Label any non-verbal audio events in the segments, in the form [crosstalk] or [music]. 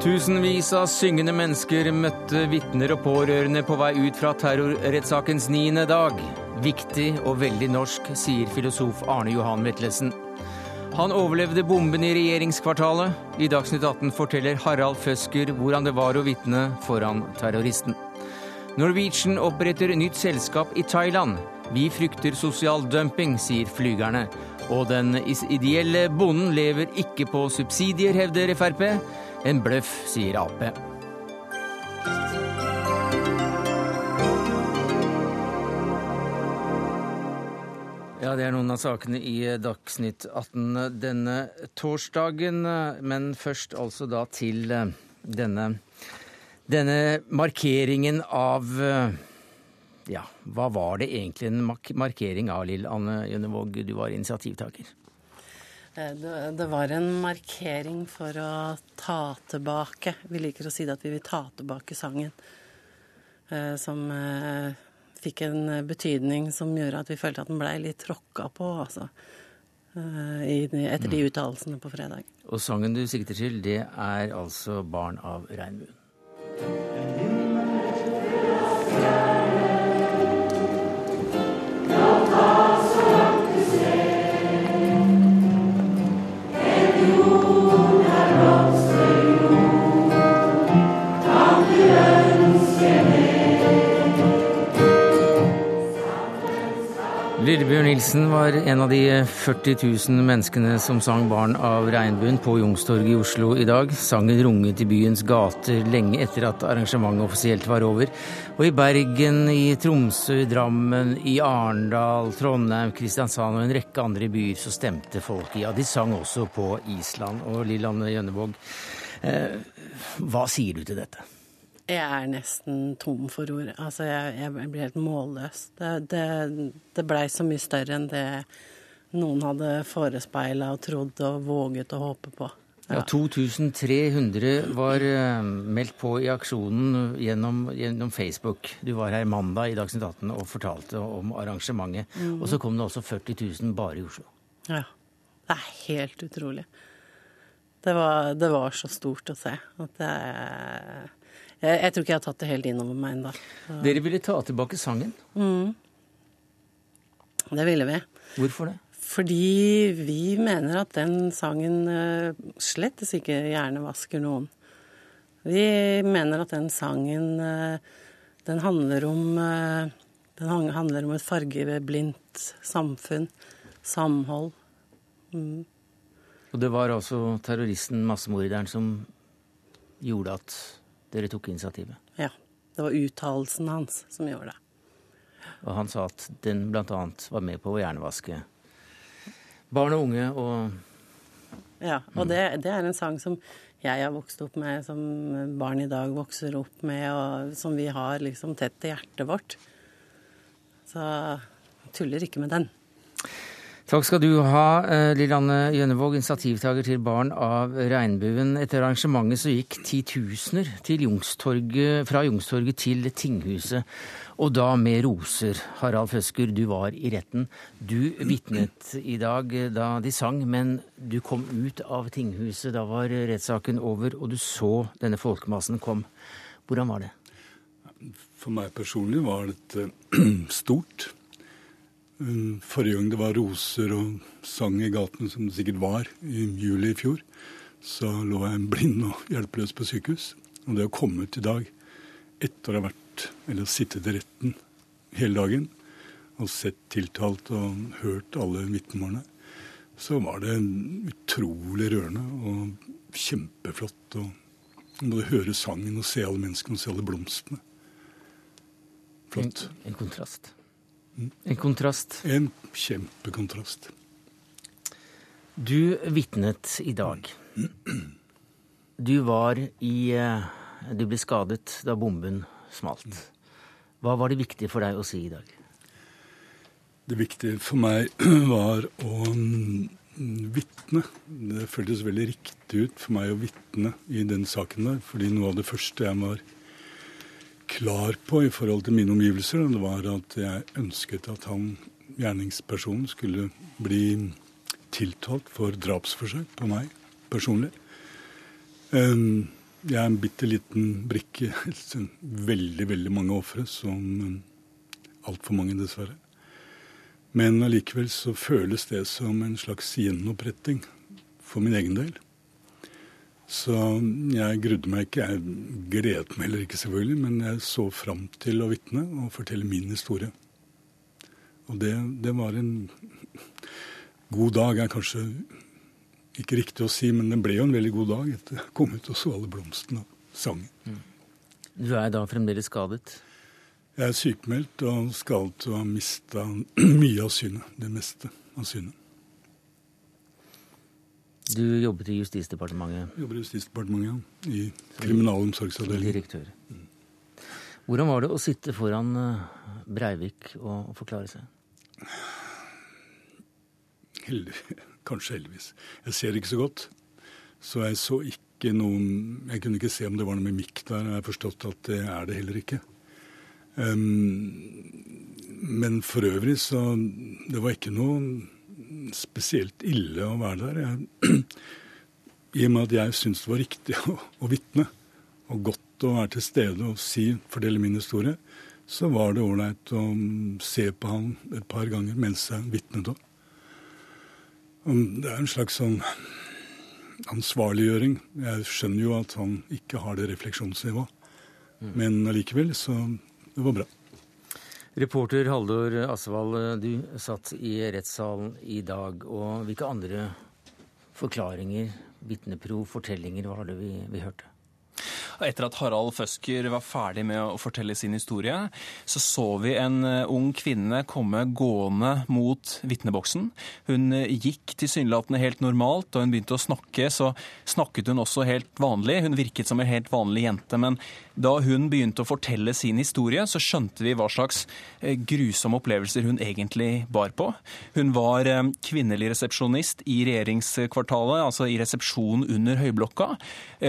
Tusenvis av syngende mennesker møtte vitner og pårørende på vei ut fra terrorrettssakens niende dag. Viktig og veldig norsk, sier filosof Arne Johan Vetlesen. Han overlevde bomben i regjeringskvartalet. I Dagsnytt 18 forteller Harald Føsker hvordan det var å vitne foran terroristen. Norwegian oppretter nytt selskap i Thailand. Vi frykter sosial dumping, sier flygerne. Og den ideelle bonden lever ikke på subsidier, hevder Frp. En bløff, sier Ap. Ja, det er noen av sakene i Dagsnytt 18 denne torsdagen. Men først altså da til denne, denne markeringen av Ja, hva var det egentlig en markering av, Lill Anne Jønnevåg? Du var initiativtaker. Eh, det, var en markering for å ta tilbake Vi liker å si det at vi vil ta tilbake sangen. Som fikk en betydning som gjør at vi følte at den blei litt tråkka på, altså. Etter de mm. uttalelsene på fredag. Og sangen du sikter til, det er altså 'Barn av regnbuen'. Lillebjørn Nilsen var en av de 40 000 menneskene som sang 'Barn av regnbuen' på Youngstorget i Oslo i dag. Sangen runget i byens gater lenge etter at arrangementet offisielt var over. Og i Bergen, i Tromsø, i Drammen, i Arendal, Trondheim, Kristiansand og en rekke andre byer så stemte folk. Ja, de sang også på Island. Og Lillanne Gjønnevåg, eh, hva sier du til dette? Jeg er nesten tom for ord. Altså, jeg, jeg blir helt målløs. Det, det, det blei så mye større enn det noen hadde forespeila og trodd og våget å håpe på. Ja, 2300 var uh, meldt på i aksjonen gjennom, gjennom, Facebook. Du var her mandag i Dagsnytt 18 og fortalte om arrangementet. Mm. Og så kom det også 40 000 bare i Oslo. Ja. Det er helt utrolig. Det var, det var så stort å se at det jeg, tror ikke jeg har tatt det helt innover meg ennå. Dere ville ta tilbake sangen? Mm. Det ville vi. Hvorfor det? Fordi vi mener at den sangen uh, slettes ikke hjernevasker noen. Vi mener at den sangen uh, den handler om uh, den handler om et fargeblindt samfunn. Samhold. Mm. Og det var altså terroristen, massemorderen, som gjorde at dere tok initiativet? Ja. Det var uttalelsen hans som gjorde det. Og han sa at den bl.a. var med på å hjernevaske barn og unge og Ja, og det, det, er en sang som jeg har vokst opp med, som barn i dag vokser opp med, og som vi har liksom tett til hjertet vårt. Så tuller ikke med den. Takk skal du ha, eh, Lillanne Gjønnevåg, initiativtaker til Barn av regnbuen. Etter arrangementet så gikk titusener fra Youngstorget til tinghuset, og da med roser. Harald Føsker, du var i retten. Du vitnet i dag da de sang, men du kom ut av tinghuset. Da var rettssaken over, og du så denne folkemassen kom. Hvordan var det? For meg personlig var dette [clears throat] stort. Forrige gang det var roser og sang i gaten, som det sikkert var i juli i fjor, så lå jeg blind og hjelpeløs på sykehus. Og det å komme ut i dag, etter å ha vært, eller sittet i retten hele dagen og sett tiltalt og hørt alle vitnemålene, så var det utrolig rørende og kjempeflott. å både høre sangen og se alle menneskene og se alle blomstene. Flott. En, en kontrast. En kontrast. En kjempekontrast. Du vitnet i dag. Du var i eh, Du ble skadet da bomben smalt. Hva var det viktig for deg å si i dag? Det viktige for meg [clears throat] var å vitne. Det føltes veldig riktig ut for meg å vitne i den saken der. Fordi noe av det første jeg var klar på i forhold til mine omgivelser, det var at jeg ønsket at han gjerningspersonen skulle bli tiltalt for drapsforsøk på meg personlig. Um, jeg er en bitte liten brikke. [laughs] Veldig, veldig mange ofre, som altfor mange, dessverre. Men allikevel så føles det som en slags gjenoppretting for min egen del. Så jeg grudde meg ikke. Jeg gledet meg heller ikke, selvfølgelig, men jeg så fram til å vitne og fortelle min historie. Og det, det var en god dag, er kanskje ikke riktig å si, men det ble jo en veldig god dag etter jeg kom ut og så alle blomstene og sangen. Mm. Du er da fremdeles skadet? Jeg er sykemeldt og skadet og har mista [clears throat] mye av synet. Det meste av synet. Du jobbet i Justisdepartementet? Jeg jobber i Justisdepartementet, ja. I kriminalomsorgsavdelingen. Direktør. Mm. Hvordan var det å sitte foran eh, Breivik og forklare seg? Heldig, [laughs] kanskje heldigvis. Jeg ser ikke så godt, så jeg så ikke noen Jeg kunne ikke se om det var noe mimikk der. Jeg har forstått at det er det heller ikke. Um, men for øvrig så Det var ikke noe spesielt ille å være der. Jeg, [clears throat] I og med at jeg syntes det var riktig å, å vitne, og godt å være til stede og si, fordele min historie, så var det ålreit å se på han et par ganger mens jeg vitnet òg. Det er en slags sånn ansvarliggjøring. Jeg skjønner jo at han ikke har det refleksjonsnivået. Mm. Men allikevel, så det var bra. Reporter Haldor Asvald, du satt i rettssalen i dag. Og hvilke andre forklaringer, vitneprov, fortellinger var det vi, vi hørte? Etter at Harald Føsker var ferdig med å fortelle sin historie, så så vi en eh, ung kvinne komme gående mot vitneboksen. Hun eh, gikk tilsynelatende helt normalt. Da hun begynte å snakke, så snakket hun også helt vanlig. Hun virket som en helt vanlig jente. Men da hun begynte å fortelle sin historie, så skjønte vi hva slags eh, grusomme opplevelser hun egentlig bar på. Hun var kvinnelig resepsjonist i regjeringskvartalet, altså i resepsjonen under Høyblokka.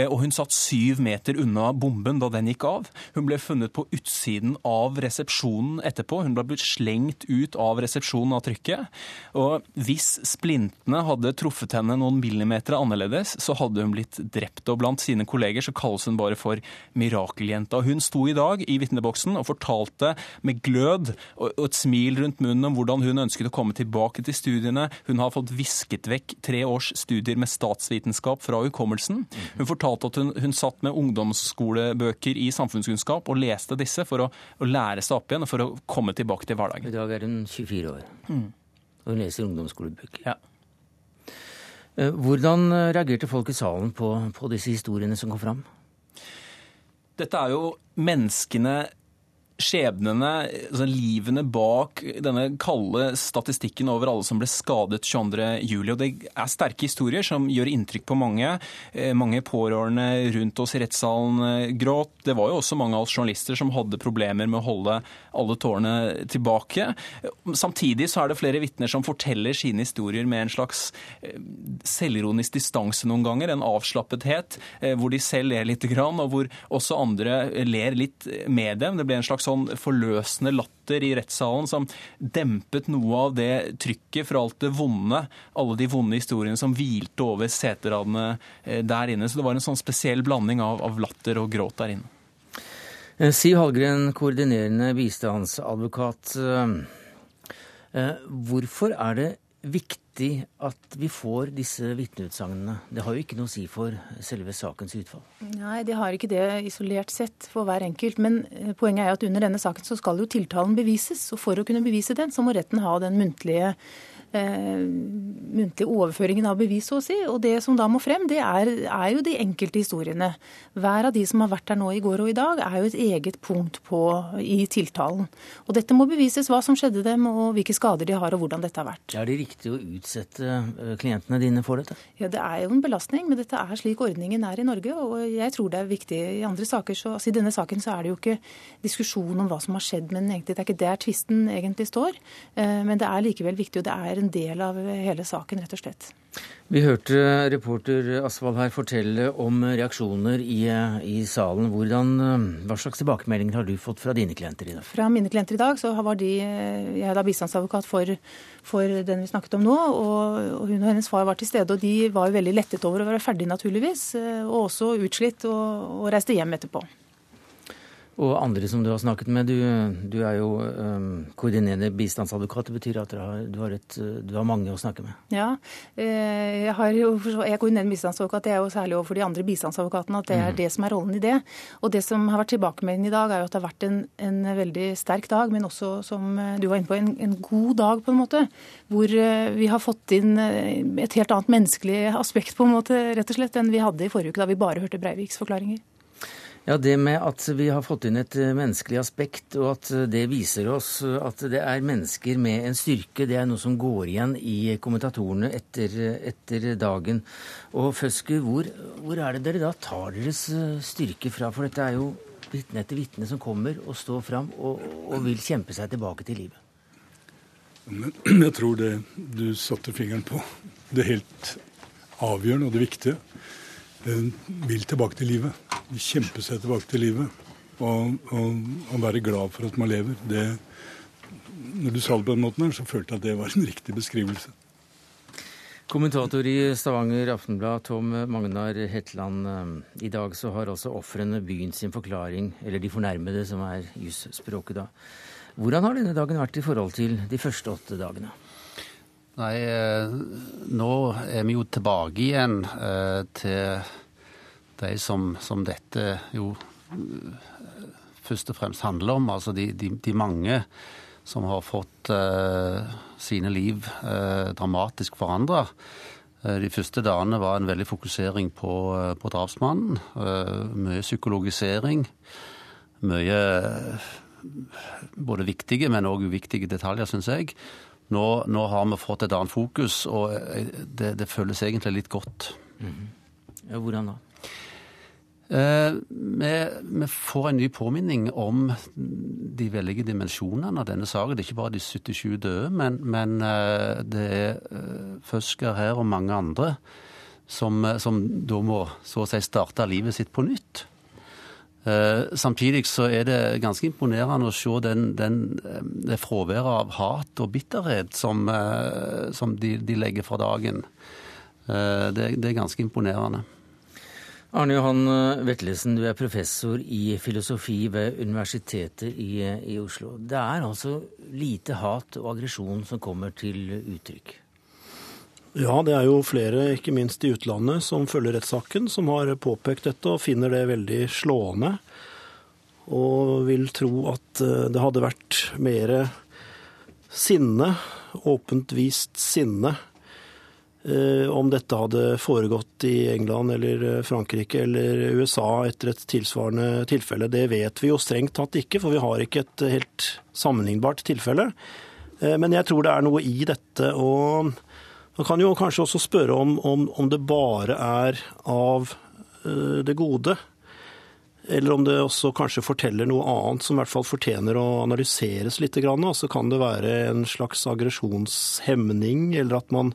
Og hun satt syv meter unna bomben da den gikk av. Hun ble funnet på utsiden av resepsjonen etterpå. Hun ble blitt slengt ut av resepsjonen av trykket. Og hvis splintene hadde truffet henne noen millimeter annerledes, så hadde hun blitt drept. Og blant sine kolleger så kalles hun bare for mirakeljenta. Hun sto i dag i vitneboksen og fortalte med glød og et smil rundt munnen om hvordan hun ønsket å komme tilbake til studiene. Hun har fått visket vekk tre års studier med statsvitenskap fra hukommelsen. Hun fortalte at hun, hun satt med ungdomsskolebøker i samfunnskunnskap og leste disse for å, å, lære seg opp igjen og for å komme tilbake til hverdagen. I dag er hun 24 år, mm. og hun leser ungdomsskolebøker. Ja. Eh, hvordan reagerte folk i salen på, på disse historiene som kom fram? Dette er jo menneskene skjebnene, altså livene bak denne kalde statistikken over alle som ble skadet 22.07. Det er sterke historier som gjør inntrykk på mange. Eh, mange pårørende rundt oss i rettssalen eh, gråt. Det var jo også mange av oss journalister som hadde problemer med å holde alle tårene tilbake. Samtidig så er det flere vitner som forteller sine historier med en slags eh, selvironisk distanse noen ganger, en avslappethet, hvor de selv ler litt, og hvor også andre ler litt med dem. Det ble en slags sånn forløsende latter i rettssalen som dempet noe av det trykket fra alt det vonde, alle de vonde historiene som hvilte over seteradene eh, der inne. Så det var en sånn spesiell blanding av, av latter og gråt der inne. Eh, Siv Hallgren, koordinerende bistandsadvokat. Eh, hvorfor er det viktig at vi får disse vitneutsagnene? Det har jo ikke noe å si for selve sakens utfall. Nei, det har ikke det isolert sett for hver enkelt. Men eh, poenget er at under denne saken så skal jo tiltalen bevises. Og for å kunne bevise den, så må retten ha den muntlige eh, muntlige overføringen av bevis, så å si. Og det som da må frem, det er, er, jo de enkelte historiene. Hver av de som har vært der nå i går og i dag, er jo et eget punkt på, i tiltalen. Og dette må bevises, hva som skjedde dem, og hvilke skader de har, og hvordan dette har vært. Er det riktig å utsette eh, klientene dine for dette? Ja, det er jo en belastning, men dette er slik ordningen er i Norge. Og jeg tror det er viktig i andre saker. Så, altså I denne saken så er det jo ikke diskusjon om hva som har skjedd men egentlig. Det er ikke der tvisten egentlig står. Eh, men det er likevel viktig, og det er en del av hele saken, rett og slett. Vi hørte reporter Asvald her fortelle om reaksjoner i, i salen. Hvordan, hva slags tilbakemeldinger har du fått fra dine klienter i dag? Fra mine klienter i dag så var de Jeg er da bistandsadvokat for, for den vi snakket om nå. Og, og, hun og hennes far var til stede, og de var jo veldig lettet over å være ferdig, naturligvis. Og også utslitt, og, og reiste hjem etterpå og andre som du har snakket med. Du, du er jo um, koordinerende bistandsadvokat. Det betyr at har, du, har et, du, har mange å snakke med? Ja, eh, jeg, har jo, jeg er koordinerende bistandsadvokat. Det er jo særlig overfor de andre bistandsadvokatene at det er mm. det som er rollen i det. Og det som har vært tilbakemeldingen i dag, er jo at det har vært en, en, veldig sterk dag, men også, som du var inne på, en, en god dag, på en måte. Hvor eh, vi har fått inn et helt annet menneskelig aspekt, på en måte, rett og slett, enn vi hadde i forrige uke, da vi bare hørte Breiviks forklaringer. Ja, Det med at vi har fått inn et eh, menneskelig aspekt, og at eh, det viser oss eh, at det er mennesker med en styrke, det er noe som går igjen i kommentatorene etter, etter dagen. Og Føsker, hvor, hvor, er det dere da tar deres styrke fra? For dette er jo vitne etter vitne som kommer og står fram og, og vil kjempe seg tilbake til livet. [clears throat] Jeg tror det du satte fingeren på, det helt avgjørende og det viktige vil tilbake til livet. Kjempe seg tilbake til livet. Og, og, og, være glad for at man lever. Det, når du sa det på den måten, her, så følte jeg at det var en riktig beskrivelse. Kommentator i Stavanger Aftenblad, Tom Magnar Hetland. I dag så har altså ofrene begynt sin forklaring, eller de fornærmede, som er jusspråket da. Hvordan har denne dagen vært i forhold til de første åtte dagene? Nei, eh, nå er vi jo tilbake igjen eh, til de som, som dette jo eh, først og fremst handler om. Altså de, de, de mange som har fått sine liv dramatisk forandra. De første dagene var en veldig fokusering på, på drapsmannen. Mye psykologisering. Mye både viktige, men òg uviktige detaljer, syns jeg. Nå, nå, har vi fått et annet fokus, og det, det føles egentlig litt godt. Mm. Ja, hvordan da? Eh, vi, får en ny påminning om de veldige dimensjonene av denne saken. Det er ikke bare de 77 døde, men, men eh, det er eh, Føsker her og mange andre som, som da må så å si starte livet sitt på nytt. Samtidig så er det ganske imponerende å se den, den, det fraværet av hat og bitterhet som, som de, de, legger for dagen. Det, det, er ganske imponerende. Arne Johan Vetlesen, du er professor i filosofi ved Universitetet i, i Oslo. Det er altså lite hat og aggresjon som kommer til uttrykk? Ja, det er jo flere, ikke minst i utlandet, som følger rettssaken, som har påpekt dette og finner det veldig slående. Og vil tro at eh, det hadde vært mer sinne, åpent vist sinne, om dette hadde foregått i England eller eh, Frankrike eller USA etter et tilsvarende tilfelle. Det vet vi jo strengt tatt ikke, for vi har ikke et helt sammenlignbart tilfelle. Men jeg tror det er noe i dette. og man kan jo kanskje også spørre om, om, om det bare er av det gode, eller om det også kanskje forteller noe annet som i hvert fall fortjener å analyseres litt. Så kan det være en slags aggresjonshemning, eller at man,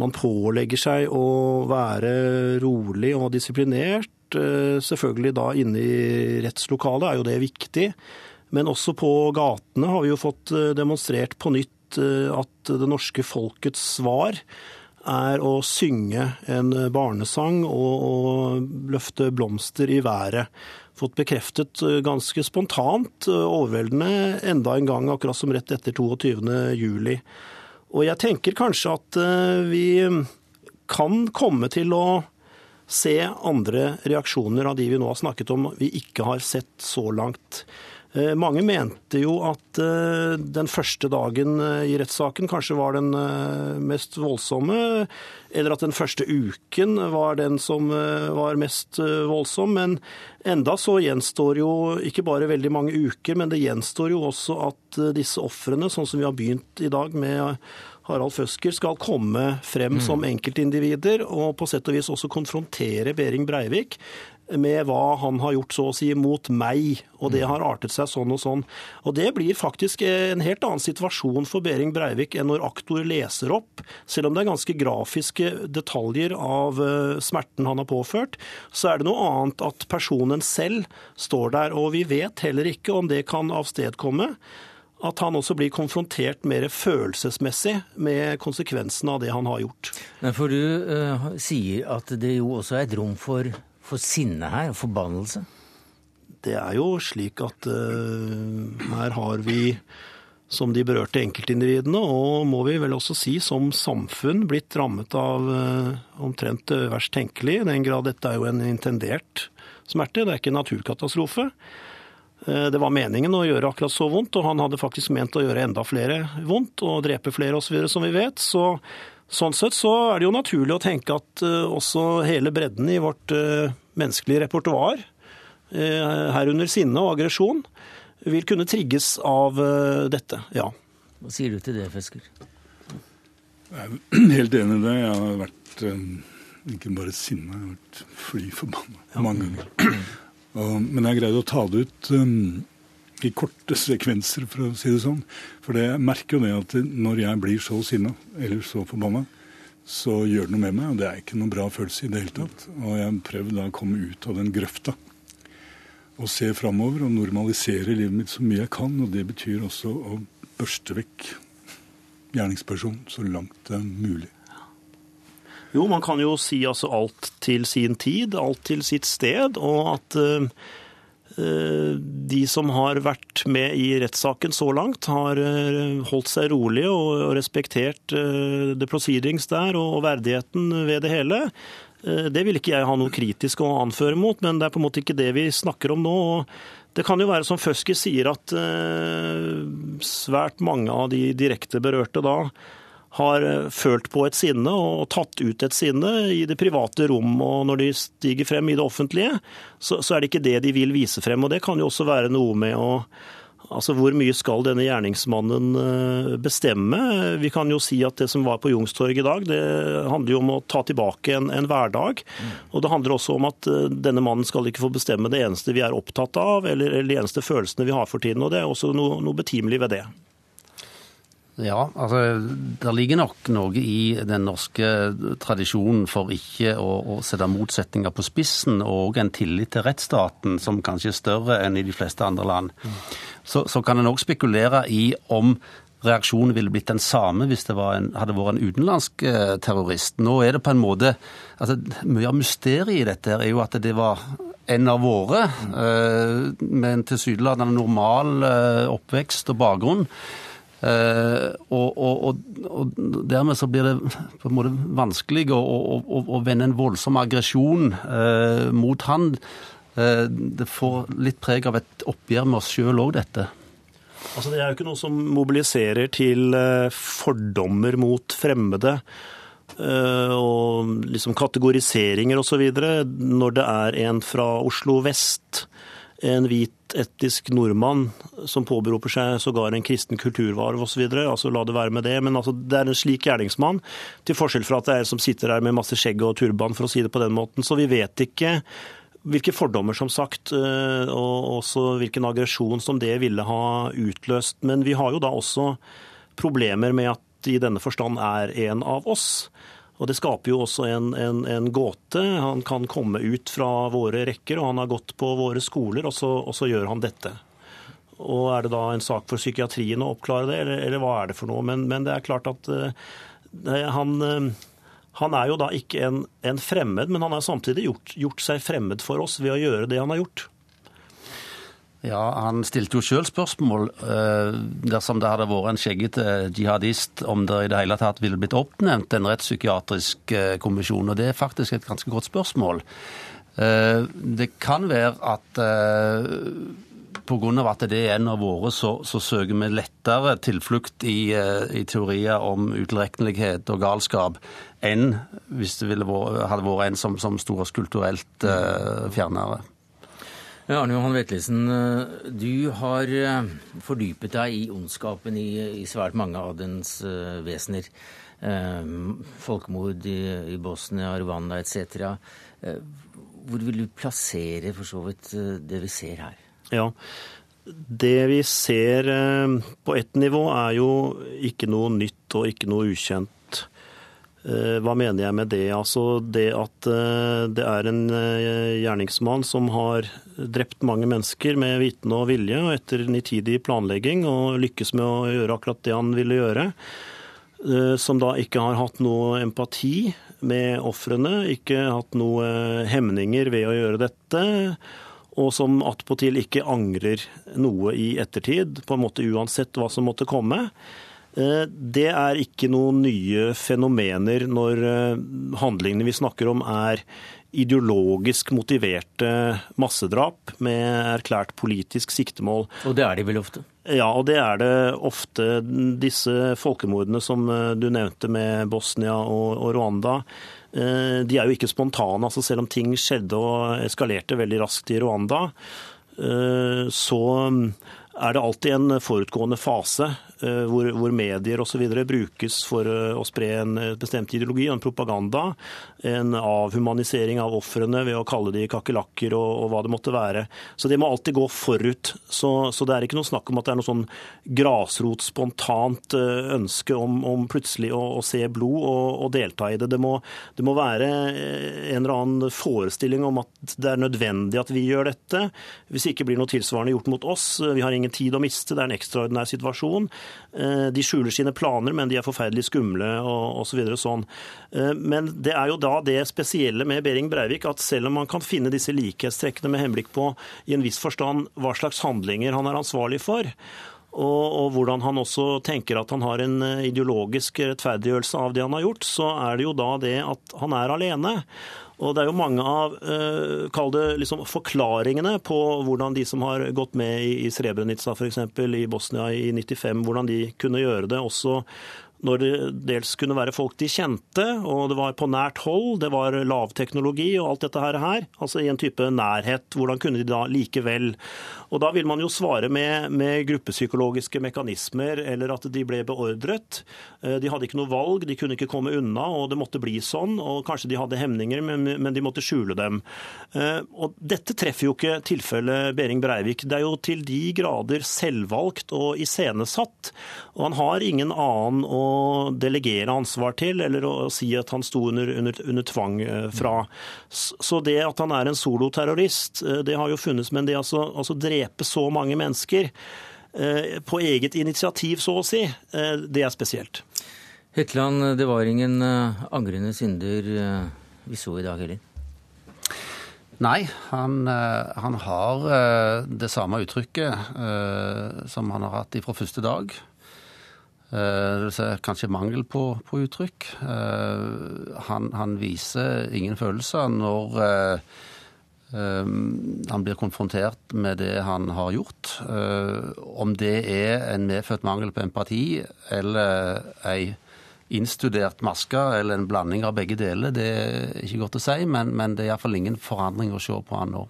man pålegger seg å være rolig og disiplinert. Eh, selvfølgelig da inne i rettslokalet er jo det viktig. Men også på gatene har vi jo fått eh, demonstrert på nytt Eh, at det norske folkets svar er å synge en barnesang og, og løfte blomster i været. Fått bekreftet ganske spontant, overveldende, enda en gang, akkurat som rett etter 22. juli. Og jeg tenker kanskje at vi kan komme til å se andre reaksjoner av de vi nå har snakket om, vi ikke har sett så langt. Eh, mange mente jo at eh, den første dagen eh, i rettssaken kanskje var den mest voldsomme, eller at den første uken var den som var mest voldsom. Men enda så gjenstår jo ikke bare veldig mange uker, men det gjenstår jo også at disse ofrene, sånn som vi har begynt i dag med Harald Føsker skal komme frem som enkeltindivider og på sett og vis også konfrontere Behring Breivik med hva han har gjort så å si mot meg, og det har artet seg sånn og sånn. Og Det blir faktisk en helt annen situasjon for Behring Breivik enn når aktor leser opp. Selv om det er ganske grafiske detaljer av eh, smerten han har påført, så er det noe annet at personen selv står der. Og vi vet heller ikke om det kan avstedkomme at han også blir konfrontert mer følelsesmessig med konsekvensene av det han har gjort. Men for du uh, sier at det jo også er et rom for, for sinne her, og forbannelse? Det er jo slik at uh, her har vi som de berørte enkeltindividene, og må vi vel også si som samfunn, blitt rammet av uh, omtrent verst tenkelig, i den grad dette er jo en intendert smerte, det er ikke en naturkatastrofe. Eh, det var meningen å gjøre akkurat så vondt, og han hadde faktisk ment å gjøre enda flere vondt og drepe flere osv., som vi vet. Så, sånn sett så er det jo naturlig å tenke at uh, også hele bredden i vårt uh, menneskelige repertoar, uh, herunder sinne og aggresjon, vil kunne trigges av dette. Ja. Hva sier du til det, Fesker? Jeg er [clears throat] helt enig i det. Jeg har vært ikke bare sinna, jeg har vært fly forbanna mange ganger. [clears throat] Men jeg greide å ta det ut um, i korte sekvenser, for å si det sånn. For jeg merker jo det at når jeg blir så sinna, eller så forbanna, så gjør det noe med meg. Og det er ikke noen bra følelse i det hele tatt. Og jeg prøvde da å komme ut av den grøfta. Og se framover og normalisere livet mitt så mye jeg kan. Og det betyr også å børste vekk gjerningspersonen så langt det er mulig. Jo, man kan jo si altså alt til sin tid, alt til sitt sted, og at uh, de som har vært med i rettssaken så langt, har holdt seg rolige og respektert the proceedings der og verdigheten ved det hele. Det vil ikke jeg ha noe kritisk å anføre mot, men det er på en måte ikke det vi snakker om nå. Det kan jo være som Føske sier, at svært mange av de direkte berørte da har eh, følt på et sinne og tatt ut et sinne i det private rom. Og når de stiger frem i det offentlige, så, så, er det ikke det de vil vise frem. Og det kan jo også være noe med å Altså, Hvor mye skal denne gjerningsmannen eh, bestemme? Vi kan jo si at det som var på Youngstorget i dag, det handler jo om å ta tilbake en, en hverdag. Og det handler også om at eh, denne mannen skal ikke få bestemme det eneste vi er opptatt av, eller, eller de eneste følelsene vi har for tiden. Og det er også noe, noe betimelig ved det. Ja, altså det ligger nok noe i den norske tradisjonen for ikke å, å sette motsetninger på spissen, og en tillit til rettsstaten som kanskje er større enn i de fleste andre land. Mm. Så, så, kan en òg spekulere i om reaksjonen ville blitt den samme hvis det en, hadde vært en utenlandsk eh, terrorist. Nå er det på en måte altså Mye av mysteriet i dette er jo at det var en av våre, eh, med en tilsynelatende normal eh, oppvekst og bakgrunn. Uh, og, og, og, dermed så blir det på en måte vanskelig å, å, å, vende en voldsom aggresjon uh, mot han. Uh, det får litt preg av et oppgjør med oss sjøl òg, dette. Altså, det er jo ikke noe som mobiliserer til fordommer mot fremmede. Og liksom kategoriseringer osv. Når det er en fra Oslo vest en hvit etnisk nordmann som påberoper seg sågar en kristen kulturvarv osv. Altså, la det være med det. Men altså, det er en slik gjerningsmann, til forskjell fra at det er en som sitter der med masse skjegg og turban, for å si det på den måten. Så vi vet ikke hvilke fordommer, som sagt, eh, og også hvilken aggresjon som det ville ha utløst. Men vi har jo da også problemer med at i denne forstand er en av oss. Og Det skaper jo også en, en, en, gåte. Han kan komme ut fra våre rekker, og han har gått på våre skoler, og så, og så, gjør han dette. Og Er det da en sak for psykiatrien å oppklare det, eller, eller hva er det for noe? Men, men det er klart at uh, han, uh, han, er jo da ikke en, en, fremmed, men han har samtidig gjort, gjort seg fremmed for oss ved å gjøre det han har gjort. Ja, Han stilte jo sjøl spørsmål eh, dersom det hadde vært en skjeggete jihadist, om det i det hele tatt ville blitt oppnevnt en rettspsykiatrisk eh, kommisjon. Og det er faktisk et ganske godt spørsmål. Eh, det kan være at eh, pga. at det er en av våre, så, så søker vi lettere tilflukt i, eh, i teorier om utilregnelighet og galskap enn hvis det vært, hadde vært en som, som sto oss kulturelt eh, Arne Johan Vetlesen, du har fordypet deg i ondskapen i, i svært mange av dens vesener. Folkemord i, i Bosnia, Rwanda etc. Hvor vil du plassere for så vidt det vi ser her? Ja, det vi ser eh, på ett nivå, er jo ikke noe nytt og ikke noe ukjent. Eh, hva mener jeg med det? Altså det at eh, det er en gjerningsmann som har drept mange mennesker med vitende og vilje og etter nitidig planlegging og lykkes med å gjøre akkurat det han ville gjøre. Som da ikke har hatt noe empati med ofrene, ikke hatt noe hemninger ved å gjøre dette og som attpåtil ikke angrer noe i ettertid, på en måte uansett hva som måtte komme. Eh, det er ikke noen nye fenomener når eh, handlingene vi snakker om er ideologisk motiverte massedrap med erklært politisk siktemål. Og det er de vel ofte? Ja, og det er det ofte. Disse folkemordene som eh, du nevnte med Bosnia og Rwanda, de er jo ikke spontane. altså Selv om ting skjedde og eskalerte veldig raskt i Rwanda, så er det alltid en forutgående fase hvor, hvor medier osv. brukes for eh, å spre en eh, bestemt ideologi og en propaganda. En avhumanisering av ofrene ved å kalle de kakerlakker og, og, hva det måtte være. Så det må alltid gå forut. Så, så, det er ikke noe snakk om at det er noe sånn grasrot, spontant ønske om, om plutselig å, å, se blod og, og, delta i det. Det må, det må være en eller annen forestilling om at det er nødvendig at vi gjør dette. Hvis det ikke blir noe tilsvarende gjort mot oss, vi har ingen tid å miste, det er en ekstraordinær situasjon. Eh, de skjuler sine planer, men de er forferdelig skumle og osv. Så sånn. Eh, men det er jo da det spesielle med Behring Breivik at selv om man kan finne disse likhetstrekkene med henblikk på i en viss forstand hva slags handlinger han er ansvarlig for, og, og, hvordan han også tenker at han har en eh, ideologisk rettferdiggjørelse av det han har gjort, så er det jo da det at han er alene. Og det er jo mange av eh, kall det liksom forklaringene på hvordan de som har gått med i Srebrenica f.eks. i Bosnia i 95, hvordan de kunne gjøre det også når det dels kunne være folk de kjente, og det var på nært hold, det var lavteknologi og alt dette her, altså i en type nærhet. Hvordan kunne de da likevel og Da vil man jo svare med, med, gruppepsykologiske mekanismer, eller at de ble beordret. Eh, de hadde ikke noe valg, de kunne ikke komme unna, og det måtte bli sånn. og Kanskje de hadde hemninger, men, men de måtte skjule dem. Eh, og Dette treffer jo ikke tilfellet Behring Breivik. Det er jo til de grader selvvalgt og iscenesatt. Og han har ingen annen å delegere ansvar til, eller å si at han sto under, under, under tvang eh, fra. Så det at han er en soloterrorist, det har jo funnes, men det altså, altså drepe så mange mennesker eh, på eget initiativ, så å si, eh, det er spesielt. Hetland, det var ingen eh, angrende synder vi så i dag heller? Nei, han, han, har det samme uttrykket som han har hatt fra første dag. Si kanskje mangel på, på uttrykk. Han, han, viser ingen følelser når Ehm, han blir konfrontert med det han har gjort. Om det er en medfødt mangel på empati eller ei innstudert maske eller en blanding av begge deler, det er ikke godt å si, men, men det er iallfall ingen forandring å se på han nå.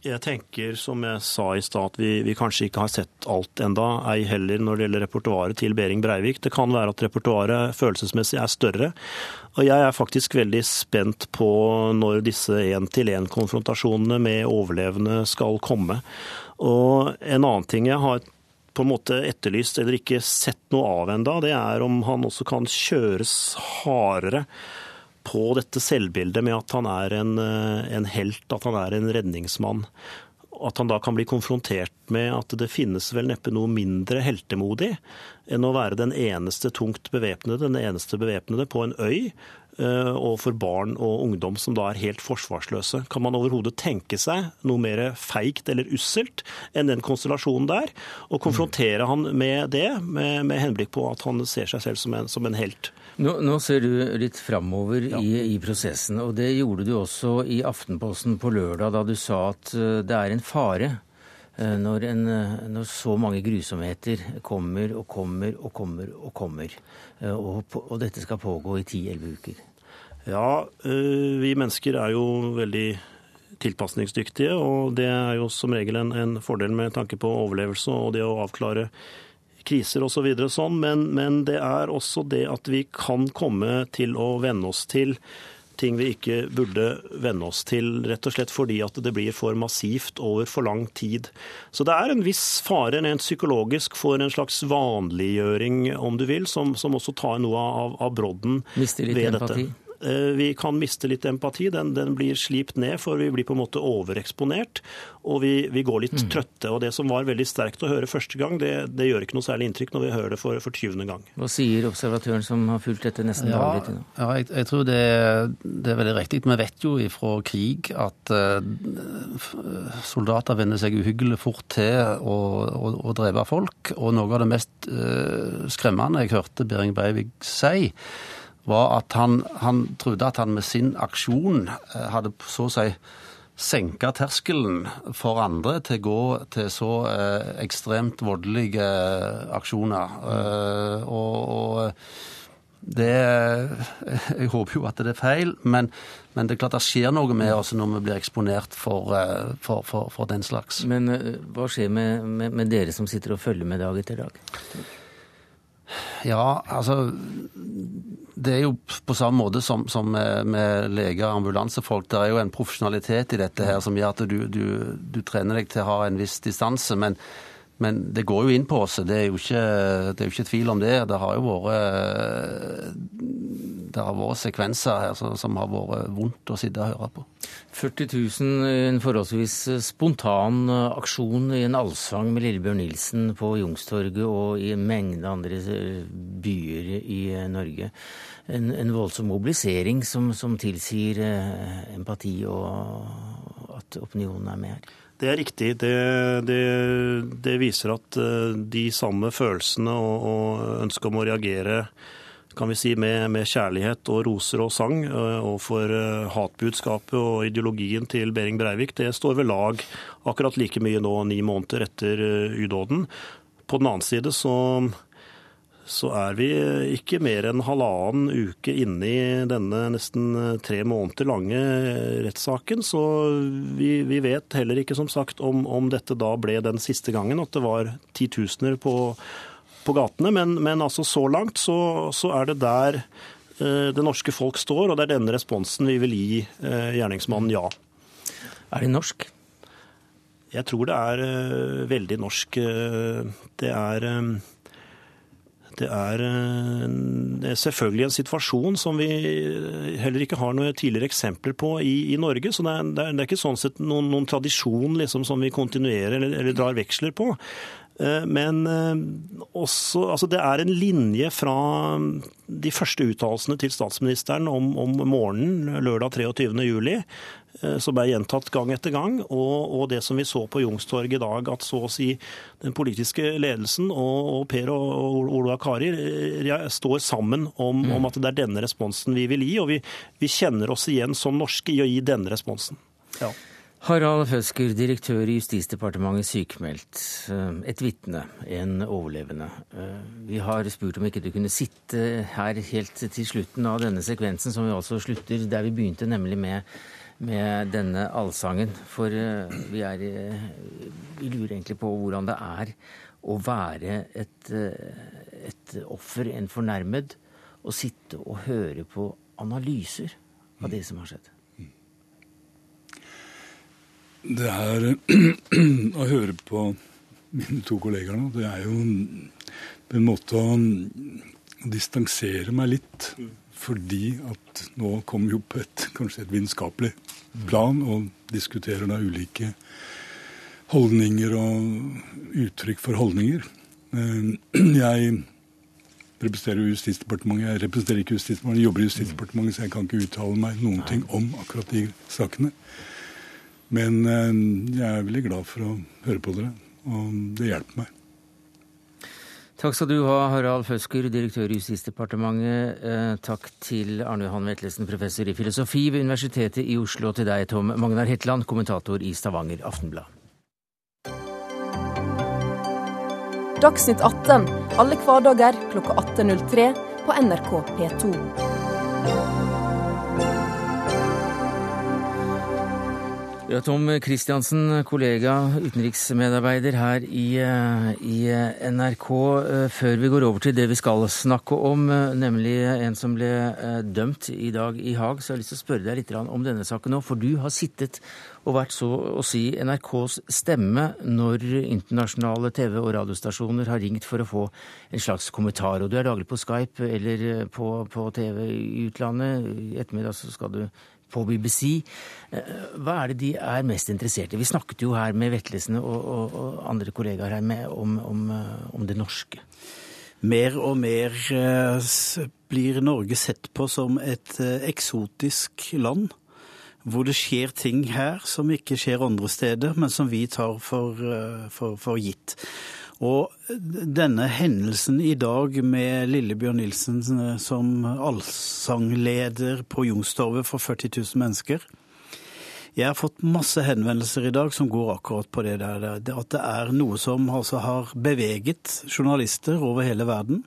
Jeg tenker, som jeg sa i stad, at vi, vi, kanskje ikke har sett alt enda, ei heller når det gjelder repertoaret til Behring Breivik. Det kan være at repertoaret følelsesmessig er større. Og jeg er faktisk veldig spent på når disse én-til-én-konfrontasjonene med overlevende skal komme. Og en annen ting jeg har på en måte etterlyst eller ikke sett noe av enda, det er om han også kan kjøres hardere på dette selvbildet med at han er en, eh, en helt, at han er en redningsmann. At han da kan bli konfrontert med at det finnes vel neppe noe mindre heltemodig enn å være den eneste tungt bevæpnede, den eneste bevæpnede på en øy eh, og for barn og ungdom som da er helt forsvarsløse. Kan man overhodet tenke seg noe mer feigt eller usselt enn den konstellasjonen der? Og konfrontere han med det, med, med henblikk på at han ser seg selv som en, som en helt. Nå, nå, ser du litt framover ja. i, i, prosessen, og det gjorde du også i Aftenposten på lørdag, da du sa at eh, det er en fare eh, når, en, eh, når så mange grusomheter kommer og kommer og kommer og kommer, og, og dette skal pågå i 10-11 uker. Ja, vi mennesker er jo veldig tilpasningsdyktige. Og det er jo som regel en, en fordel med tanke på overlevelse og det å avklare kriser osv. Så sånn, men, men det er også det at vi kan komme til å venne oss til ting vi ikke burde venne oss til, rett og slett fordi at det blir for massivt over for lang tid. Så det er en viss fare rent psykologisk for en slags vanliggjøring, om du vil, som, som også tar noe av, av brodden ved dette. Eh, vi kan miste litt empati. Den, den, blir slipt ned, for vi blir på en måte overeksponert. Og vi, vi går litt mm. trøtte. Og det som var veldig sterkt å høre første gang, det, det, gjør ikke noe særlig inntrykk når vi hører det for, for 20. gang. Hva sier observatøren som har fulgt dette nesten ja, daglig til nå? Ja, jeg, jeg tror det, det, er veldig riktig. Vi vet jo ifra krig at uh, soldater venner seg uhyggelig fort til å, å, å drepe folk. Og noe av det mest uh, skremmende jeg hørte Behring Breivik si, var at han, han, trodde at han med sin aksjon eh, hadde så å si senka terskelen for andre til å gå til så eh, ekstremt voldelige eh, aksjoner. Eh, og, og det [laughs] Jeg håper jo at det er feil, men, men, det er klart det skjer noe med oss når vi blir eksponert for, eh, for, for, for den slags. Men hva skjer med, med, med, dere som sitter og følger med dag etter dag? Ja, altså Det er jo på samme måte som, som med leger og ambulansefolk. Det er jo en profesjonalitet i dette her som gjør at du, du, du trener deg til å ha en viss distanse. Men, men, det går jo inn på oss. Det er jo ikke, det er jo ikke tvil om det. Det har jo vært det har vært sekvenser her som, har vært vondt å sitte og høre på. 40 000 i en forholdsvis spontan aksjon i en allsang med Lillebjørn Nilsen på Youngstorget og i en mengde andre byer i Norge. En, en voldsom mobilisering som, som tilsier eh, empati og at opinionen er med her. Det er riktig. Det, det, det viser at eh, de samme følelsene og, og ønsket om å reagere kan vi si, med, med, kjærlighet og roser og sang overfor og for eh, hatbudskapet og ideologien til Behring Breivik, det står ved lag akkurat like mye nå, ni måneder etter eh, udåden. På den annen side så, så er vi ikke mer enn halvannen uke inne i denne nesten tre måneder lange rettssaken, så vi, vi, vet heller ikke som sagt om, om dette da ble den siste gangen, at det var titusener på på gatene. Men, men altså så langt så, så er det der eh, det norske folk står, og det er denne responsen vi vil gi eh, gjerningsmannen ja. Er det norsk? Jeg tror det er veldig norsk. Det er det er selvfølgelig en situasjon som vi heller ikke har noen tidligere eksempler på i, i Norge. Så det er, det er, ikke sånn sett noen, noen tradisjon liksom, som vi kontinuerer eller, eller, drar veksler på. Eh, men eh, også, altså det er en linje fra de første uttalelsene til statsministeren om, om morgenen lørdag 23. eh, som er gjentatt gang etter gang, og, og, det som vi så på Youngstorget i dag, at så å si den politiske ledelsen og, og Per og, og Ola Kari står sammen om, mm. om, at det er denne responsen vi vil gi, og vi, vi kjenner oss igjen som norske i å gi denne responsen. Ja. Harald Føsker, direktør i Justisdepartementet, sykemeldt. Eh, et vitne, en overlevende. Eh, vi har spurt om ikke du kunne sitte her helt til slutten av denne sekvensen, som vi altså slutter der vi begynte, nemlig med, med denne allsangen. For eh, vi, er, vi lurer egentlig på hvordan det er å være et, et offer, en fornærmed, og sitte og høre på analyser av det som har skjedd. Det er [clears throat] å høre på mine to kollegaer nå, det er jo en måte å distansere meg litt. Fordi at nå kommer vi jo på et kanskje et vitenskapelig plan og diskuterer da ulike holdninger og uttrykk for holdninger. [clears throat] Jeg representerer Justisdepartementet. Jeg representerer ikke Justisdepartementet, jeg jobber i Justisdepartementet, så jeg kan ikke uttale meg noen ting om akkurat de sakene. Men eh, jeg er veldig glad for å høre på dere, og det hjelper meg. Takk skal du ha, Harald Føsker, direktør i Justisdepartementet. Eh, takk til Arne Johan Vetlesen, professor i filosofi ved Universitetet i Oslo, og til deg, Tom Magnar Hetland, kommentator i Stavanger Aftenblad. Dagsnytt 18 alle hverdager klokka 18.03 på NRK P2. Ja, Tom Kristiansen, kollega, utenriksmedarbeider her i, eh, i, eh, NRK. Eh, før vi går over til det vi skal snakke om, nemlig en som ble dømt i dag i Haag, så jeg har lyst til å spørre deg litt om denne saken nå. For du har sittet og vært så å si NRKs stemme når internasjonale TV- og radiostasjoner har ringt for å få en slags kommentar. Og du er daglig på Skype eller på, på TV i utlandet. I ettermiddag så skal du på BBC. Eh, hva er det de er mest interessert i? Vi snakket jo her med Vetlesen og, og, og andre kollegaer her med, om, om, eh, om, det norske. Mer og mer eh, blir Norge sett på som et eksotisk land. Hvor det skjer ting her som ikke skjer andre steder, men som vi tar for, for, for gitt. Og denne hendelsen i dag med Lillebjørn Nilsen eh, som allsangleder på Youngstorget for 40 000 mennesker Jeg har fått masse henvendelser i dag som går akkurat på det der. At det er noe som altså har beveget journalister over hele verden.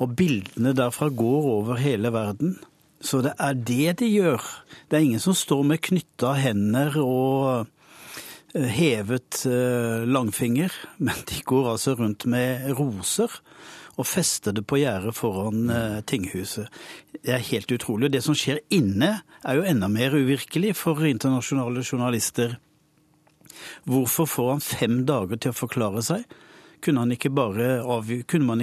Og bildene derfra går over hele verden. Så det er det de gjør. Det er ingen som står med knytta hender og hevet eh, langfinger, [laughs] men de går altså rundt med roser og fester det på gjerdet foran eh, tinghuset. Det er helt utrolig. Det som skjer inne, er jo enda mer uvirkelig for internasjonale journalister. Hvorfor får han fem dager til å forklare seg? Kunne, man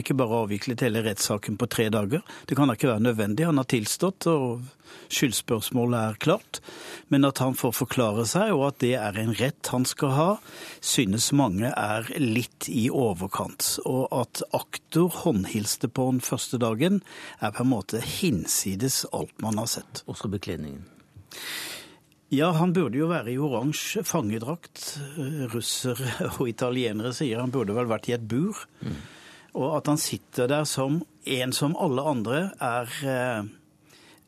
ikke bare avviklet hele rettssaken på tre dager? Det kan da ikke være nødvendig. Han har tilstått, og skyldspørsmålet er klart. Men at han får forklare seg, og at det er en rett han skal ha, synes mange er litt i overkant. Og at aktor håndhilste på den første dagen, er på en måte hinsides alt man har sett. Også bekledningen. Ja, han burde jo være i oransje fangedrakt. Russere [laughs] og italienere sier han burde vel vært i et bur. Mm. Og at han sitter der som en som alle andre, er eh,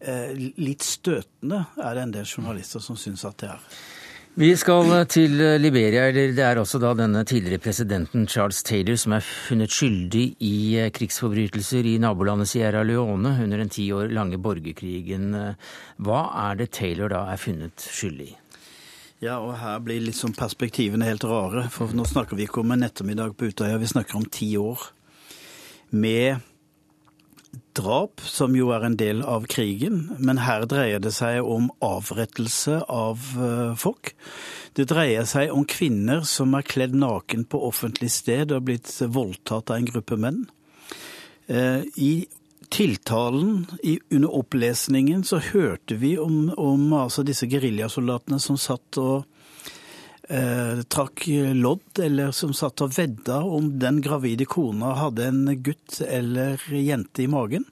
eh litt støtende, er det en del journalister som syns at det er. Vi skal til Liberia. eller Det er også da denne tidligere presidenten Charles Taylor som er funnet skyldig i eh, krigsforbrytelser i nabolandet Sierra Leone under den ti år lange borgerkrigen. Hva er det Taylor da er funnet skyldig i? Ja, og her blir liksom perspektivene helt rare. For nå snakker vi ikke om en ettermiddag på Utøya, vi snakker om ti år. Med drap, som jo er en del av krigen, men her dreier det seg om avrettelse av eh, folk. Det dreier seg om kvinner som er kledd naken på offentlig sted og blitt voldtatt av en gruppe menn. Eh, I tiltalen under opplesningen så hørte vi om, om altså disse geriljasoldatene som satt og eh, trakk lodd, eller som satt og vedda om den gravide kona hadde en gutt eller jente i magen.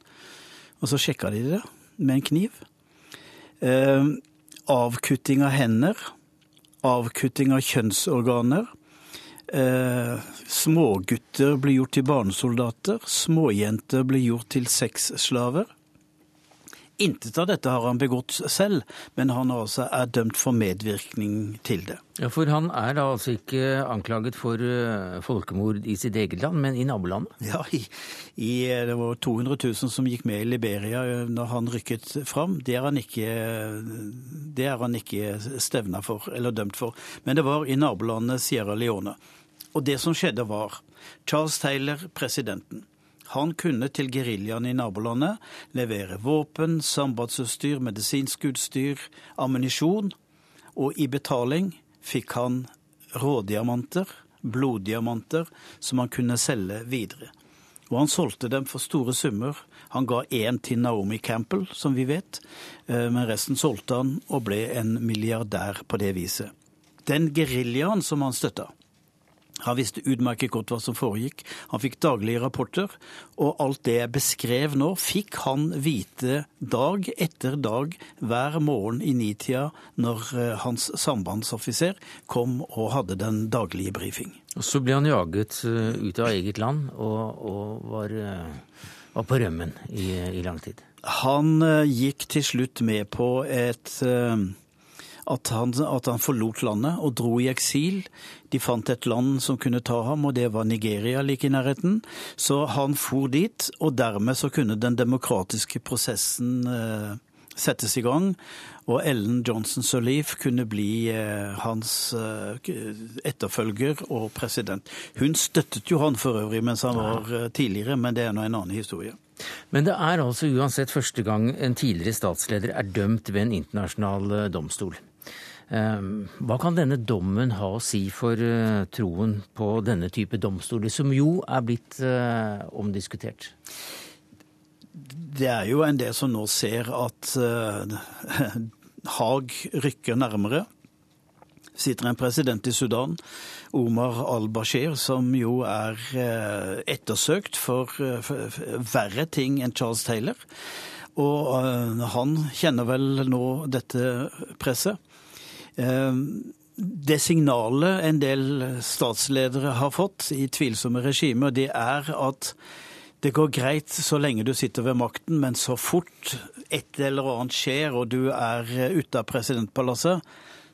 Og så sjekka de det med en kniv. Eh, avkutting av hender. Avkutting av kjønnsorganer. Eh, smågutter blir gjort til barnesoldater. Småjenter blir gjort til sexslaver. Intet av dette har han begått selv, men han altså er dømt for medvirkning til det. Ja, For han er da altså ikke anklaget for uh, folkemord i sitt eget land, men i nabolandet? Ja, i, i, det var 200 000 som gikk med i Liberia når han rykket fram. Det er han ikke, det er han ikke stevna for, eller dømt for. Men det var i nabolandet Sierra Leone. Og det som skjedde var Charles Taylor, presidenten, han kunne til geriljaen i nabolandet levere våpen, sambandsutstyr, medisinsk utstyr, ammunisjon, og i betaling fikk han rådiamanter, bloddiamanter, som han kunne selge videre. Og han solgte dem for store summer. Han ga én til Naomi Campbell, som vi vet, eh, men resten solgte han og ble en milliardær på det viset. Den geriljaen som han støtta, han visste utmerket godt hva som foregikk. Han fikk daglige rapporter, og alt det jeg beskrev nå, fikk han vite dag etter dag hver morgen i nitida når eh, hans sambandsoffiser kom og hadde den daglige brifing. Og Så ble han jaget eh, ut av eget land og, og var, eh, var, på rømmen i, i lang tid? Han gikk til slutt med på et at han, at han, forlot landet og dro i eksil. De fant et land som kunne ta ham, og det var Nigeria like i nærheten. Så han for dit, og dermed så kunne den demokratiske prosessen eh, settes i gang, og Ellen Johnson Sirleaf kunne bli hans etterfølger og president. Hun støttet jo han for øvrig mens han var tidligere, men det er nå en annen historie. Men det er altså uansett første gang en tidligere statsleder er dømt ved en internasjonal domstol. Ehm, hva kan denne dommen ha å si for eh, troen på denne type domstoler, som jo er blitt eh, omdiskutert? Det er jo en del som nå ser at uh, Haag rykker nærmere. Sitter en president i Sudan, Omar al-Bashir, som jo er ettersøkt for, verre ting enn Charles Taylor. Og han kjenner vel nå dette presset. Eh, det signalet en del statsledere har fått i tvilsomme regimer, det er at det går greit så lenge du sitter ved makten, men så fort et eller annet skjer og du er ute av presidentpalasset,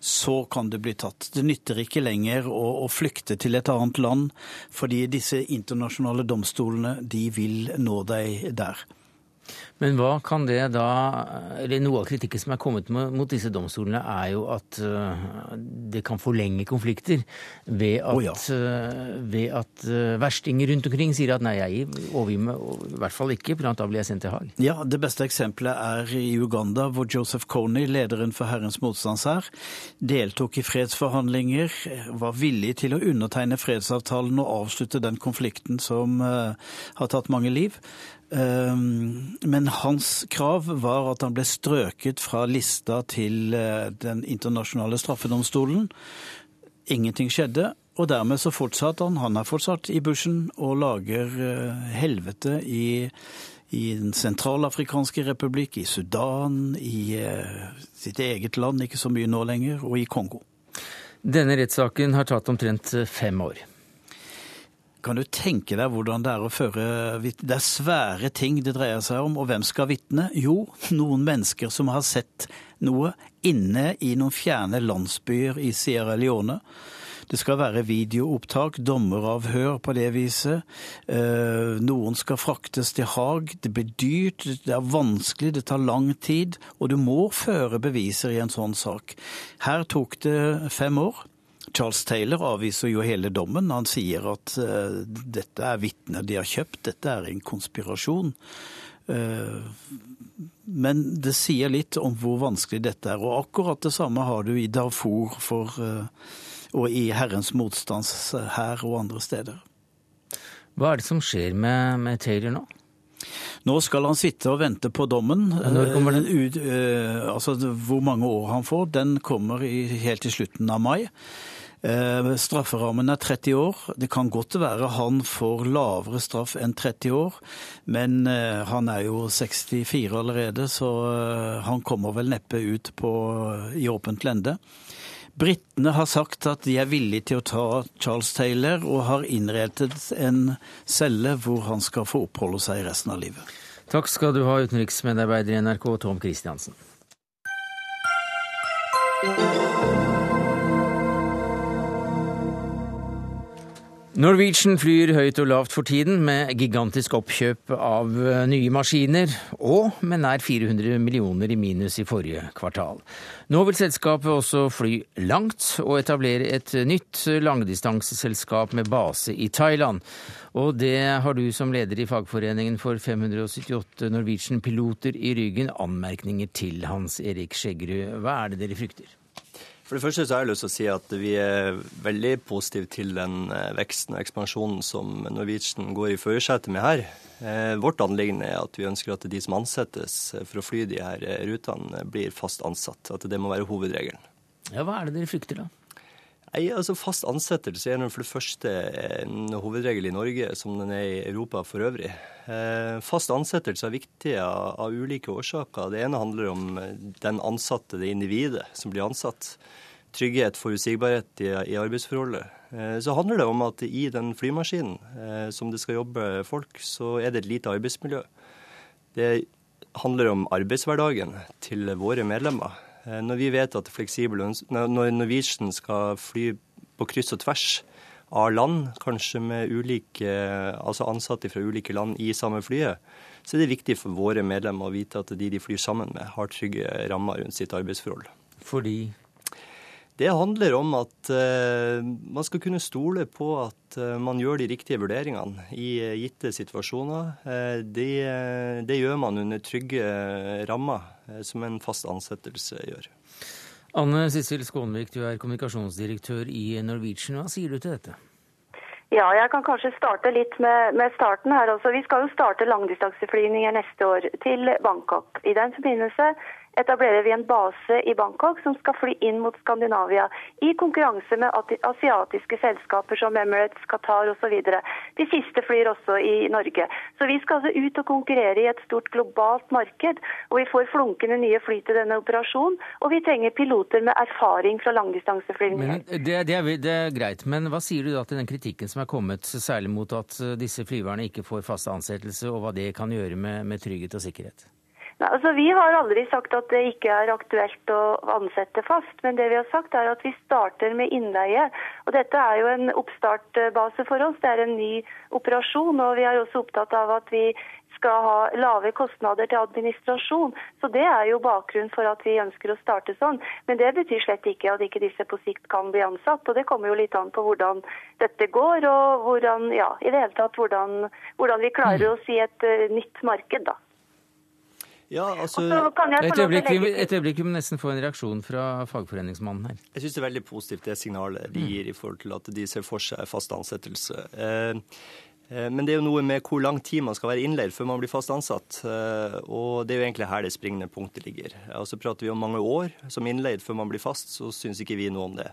så kan du bli tatt. Det nytter ikke lenger å, å, flykte til et annet land, fordi disse internasjonale domstolene de vil nå deg der. Men hva kan det da Eller noe av kritikken som er kommet mot disse domstolene, er jo at eh, det kan forlenge konflikter ved at, oh ja. Eh, ved at eh, verstinger rundt omkring sier at nei, jeg overgir meg i hvert fall ikke, for da blir jeg sendt til Haag. Ja, det beste eksempelet er i Uganda, hvor Joseph Kony, lederen for Herrens motstandshær, deltok i fredsforhandlinger, var villig til å undertegne fredsavtalen og avslutte den konflikten som har tatt mange liv. Ehm, men hans krav var at han ble strøket fra lista til eh, Den internasjonale straffedomstolen. Ingenting skjedde, og dermed så fortsatte han. Han er fortsatt i bushen og lager eh, helvete i, i Den sentralafrikanske republikk, i Sudan, i eh, sitt eget land, ikke så mye nå lenger, og i Kongo. Denne rettssaken har tatt omtrent fem år. Kan du tenke deg hvordan det er å føre Det er svære ting det dreier seg om, og hvem skal vitne? Jo, noen mennesker som har sett noe inne i noen fjerne landsbyer i Sierra Leone. Det skal være videoopptak, dommeravhør på det viset. Eh, noen skal fraktes til Haag. Det blir dyrt, det er vanskelig, det tar lang tid. Og du må føre beviser i en sånn sak. Her tok det fem år. Charles Taylor avviser jo hele dommen. Han sier at uh, dette er vitner de har kjøpt, dette er en konspirasjon. Uh, men det sier litt om hvor vanskelig dette er. Og akkurat det samme har du i Darfur for, uh, og i Herrens motstandshær og andre steder. Hva er det som skjer med, med Taylor nå? Nå skal han sitte og vente på dommen. Når kommer den? Ut, altså, hvor mange år han får, den kommer i, helt til slutten av mai. Eh, strafferammen er 30 år. Det kan godt være han får lavere straff enn 30 år, men eh, han er jo 64 allerede, så eh, han kommer vel neppe ut på, i åpent lende. Britene har sagt at de er villige til å ta Charles Taylor, og har innrettet en celle hvor han skal få oppholde seg resten av livet. Takk skal du ha, utenriksmedarbeider i NRK, Tom Christiansen. Norwegian flyr høyt og lavt for tiden, med gigantisk oppkjøp av eh, nye maskiner, og med nær 400 millioner i minus i forrige kvartal. Nå vil selskapet også fly langt og etablere et nytt langdistanseselskap med base i Thailand. Og det har du som leder i fagforeningen for 578 Norwegian-piloter i ryggen anmerkninger til, Hans Erik Skjeggerud. Hva er det dere frykter? For det første så har jeg lyst til å si at vi er veldig positive til den eh, veksten og ekspansjonen som Norwegian går i førersetet med her. Eh, vårt anliggende er at vi ønsker at de som ansettes for å fly de her eh, rutene, blir fast ansatt. At det må være hovedregelen. Ja, Hva er det dere frykter, da? Nei, altså Fast ansettelse er for det første en hovedregel i Norge, som den er i Europa for øvrig. Fast ansettelse er viktig av, ulike årsaker. Det ene handler om den ansatte, det individet som blir ansatt trygghet, forutsigbarhet i, i arbeidsforholdet. Eh, så handler det om at i den flymaskinen eh, som det skal jobbe folk, så er det et lite arbeidsmiljø. Det handler om arbeidshverdagen til våre medlemmer. Eh, når vi vet at fleksibel, når Norwegian skal fly på kryss og tvers av land, kanskje med ulike, altså ansatte fra ulike land i samme flyet, så er det viktig for våre medlemmer å vite at de de flyr sammen med, har trygge rammer rundt sitt arbeidsforhold. Fordi det handler om at uh, man skal kunne stole på at uh, man gjør de riktige vurderingene i uh, gitte situasjoner. Det, det, gjør man under trygge rammer, som en fast ansettelse gjør. Anne Sissel Skånvik, du er kommunikasjonsdirektør i Norwegian. Hva sier du til dette? Ja, jeg kan kanskje starte litt med, med starten her. Også. Vi skal jo starte langdistanseflyvninger neste år til Bangkok. I den forbindelse etablerer vi en base i Bangkok som skal fly inn mot Skandinavia i konkurranse med asiatiske selskaper som Emirates, Qatar osv. De siste flyr også i Norge. Så vi skal altså ut og konkurrere i et stort globalt marked. Og vi får flunkende nye fly til denne operasjonen. Og vi trenger piloter med erfaring fra langdistanseflyvninger. Det, det, det, er greit, men hva sier du da til den kritikken som er kommet, særlig mot at disse flyverne ikke får fast ansettelse, og hva det kan gjøre med, med trygghet og sikkerhet? Nei, altså Vi har aldri sagt at det ikke er aktuelt å ansette fast, men det vi har sagt er at vi starter med innleie. Og Dette er jo en oppstartbase for oss, det er en ny operasjon. og Vi er også opptatt av at vi skal ha lave kostnader til administrasjon. Så Det er jo bakgrunnen for at vi ønsker å starte sånn. Men det betyr slett ikke at ikke disse på sikt kan bli ansatt. og Det kommer jo litt an på hvordan dette går, og hvordan, ja, i det hele tatt hvordan, hvordan vi klarer oss i et uh, nytt marked. da. Ja, altså... Et øyeblikk, et øyeblikk, vi må nesten få en reaksjon fra fagforeningsmannen her. Jeg syns det er veldig positivt det signalet de gir i forhold til at de ser for seg fast ansettelse. Eh, eh, men det er jo noe med hvor lang tid man skal være innleid før man blir fast ansatt. Eh, og det er jo egentlig her det springende punktet ligger. Og så Prater vi om mange år som innleid før man blir fast, så syns ikke vi noe om det.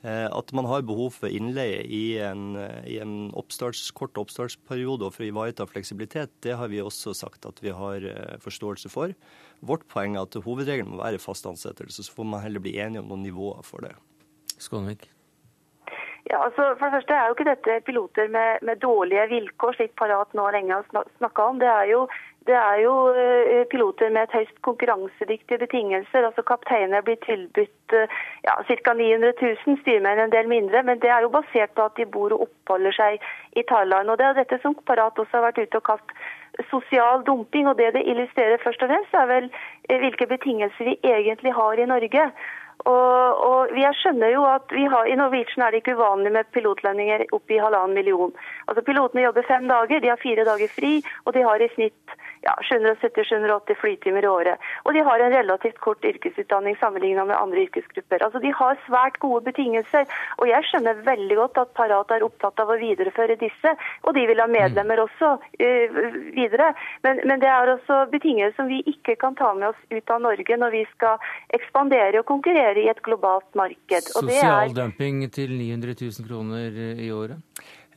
Eh, at man har behov for innleie i en, i en oppstarts, kort oppstartsperiode og for å ivareta fleksibilitet, det har vi også sagt at vi har eh, forståelse for. Vårt poeng er at hovedregelen må være fast ansettelse, så får man heller bli enige om noen nivåer for det. Skånvik. Ja, altså For det første er jo ikke dette piloter med, med dårlige vilkår, slik Parat nå lenge har snakka om. Det er jo det er jo eh, piloter med et høyst konkurransedyktige betingelser. altså Kapteiner blir tilbudt eh, ja, ca. 900 000, styrmenn en del mindre. Men det er jo basert på at de bor og oppholder seg i Thailand. og Det er dette som Parat også har vært ute og kalt sosial dumping. og Det det illustrerer først og fremst, er vel eh, hvilke betingelser vi egentlig har i Norge. Og, og jeg skjønner jo at har, I Norwegian er det ikke uvanlig med pilotlønninger opp i halvannen million. Altså Pilotene jobber fem dager, de har fire dager fri, og de har i snitt ja, 770-780 flytimer i året. Og de har en relativt kort yrkesutdanning sammenlignet med andre yrkesgrupper. Altså De har svært gode betingelser. Og jeg skjønner veldig godt at Parat er opptatt av å videreføre disse, og de vil ha medlemmer også uh, videre. Men, men, det er også betingelser som vi ikke kan ta med oss ut av Norge når vi skal ekspandere og konkurrere i et globalt marked. Sosial dumping til 900 000 kroner i året?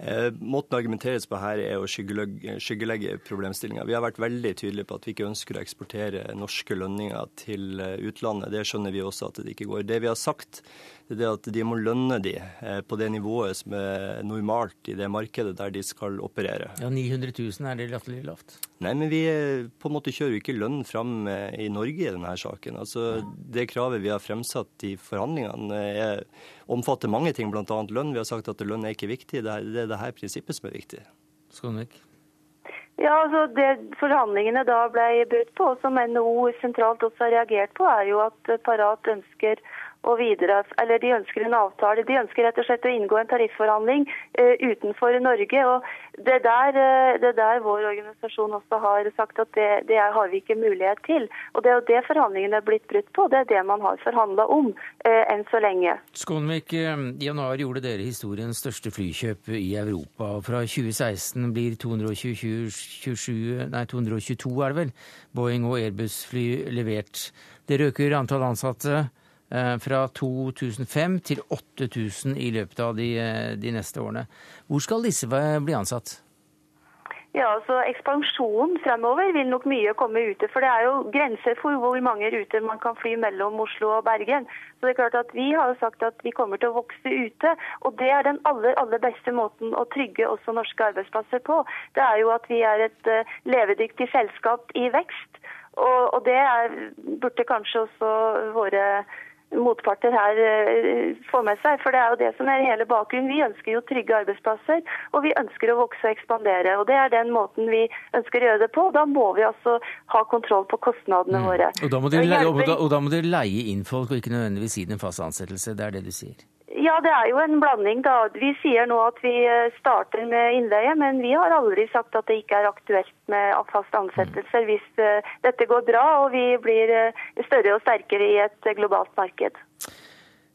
Eh, måten argumenteres på her er å skyggelegge, skyggelegge problemstillinga. Vi har vært veldig tydelige på at vi ikke ønsker å eksportere norske lønninger til eh, utlandet. Det skjønner vi også at det ikke går. Det vi har sagt, det er at de må lønne de eh, på det nivået som er normalt i det markedet der de skal operere. Ja, 900 000 er det latterlig lavt? Nei, men vi på en måte kjører jo ikke lønn fram i Norge i denne saken. Altså, Det kravet vi har fremsatt i forhandlingene, er, omfatter mange ting, bl.a. lønn. Vi har sagt at lønn er ikke viktig. Det er det, er det her prinsippet som er viktig. Skånvik? Ja, altså det Forhandlingene da ble brutt på, som NHO sentralt også har reagert på, er jo at Parat ønsker og videre, eller De ønsker en avtale. De ønsker rett og slett å inngå en tarifforhandling uh, utenfor Norge. og Det er der, uh, det der vår organisasjon også har sagt at det, det har vi ikke mulighet til. Og Det er jo det forhandlingene er blitt brutt på. Det er det man har forhandla om uh, enn så lenge. Skånvik, i januar gjorde dere historiens største flykjøp i Europa. Fra 2016 blir 227, 27, nei, 222 er det vel, Boeing og Airbus-fly levert. Dere øker antall ansatte. Eh, fra 2005 til 8000 i løpet av de, eh, de, neste årene. Hvor skal disse bli ansatt? Ja, altså Ekspansjonen fremover vil nok mye komme ute. For det er jo grenser for hvor mange ruter man kan fly mellom Oslo og Bergen. Så det er klart at Vi har jo sagt at vi kommer til å vokse ute. Og det er den aller, aller beste måten å trygge også norske arbeidsplasser på. Det er jo at vi er et uh, levedyktig selskap i vekst. Og, og det er, burde kanskje også våre motparter her eh, får med seg. For det er jo det som er hele bakgrunnen. Vi ønsker jo trygge arbeidsplasser, og vi ønsker å vokse og ekspandere. Og det er den måten vi ønsker å gjøre det på. Da må vi altså ha kontroll på kostnadene våre. Og da, leie- og, da, og da må dere leie inn folk, og ikke nødvendigvis gi dem fast ansettelse. Det er det du sier. Ja, det er jo en blanding, da. Vi sier nå at vi eh, starter med innleie, men vi har aldri sagt at det ikke er aktuelt med fast ansettelser hvis eh, dette går bra og vi blir eh, større og sterkere i et globalt marked.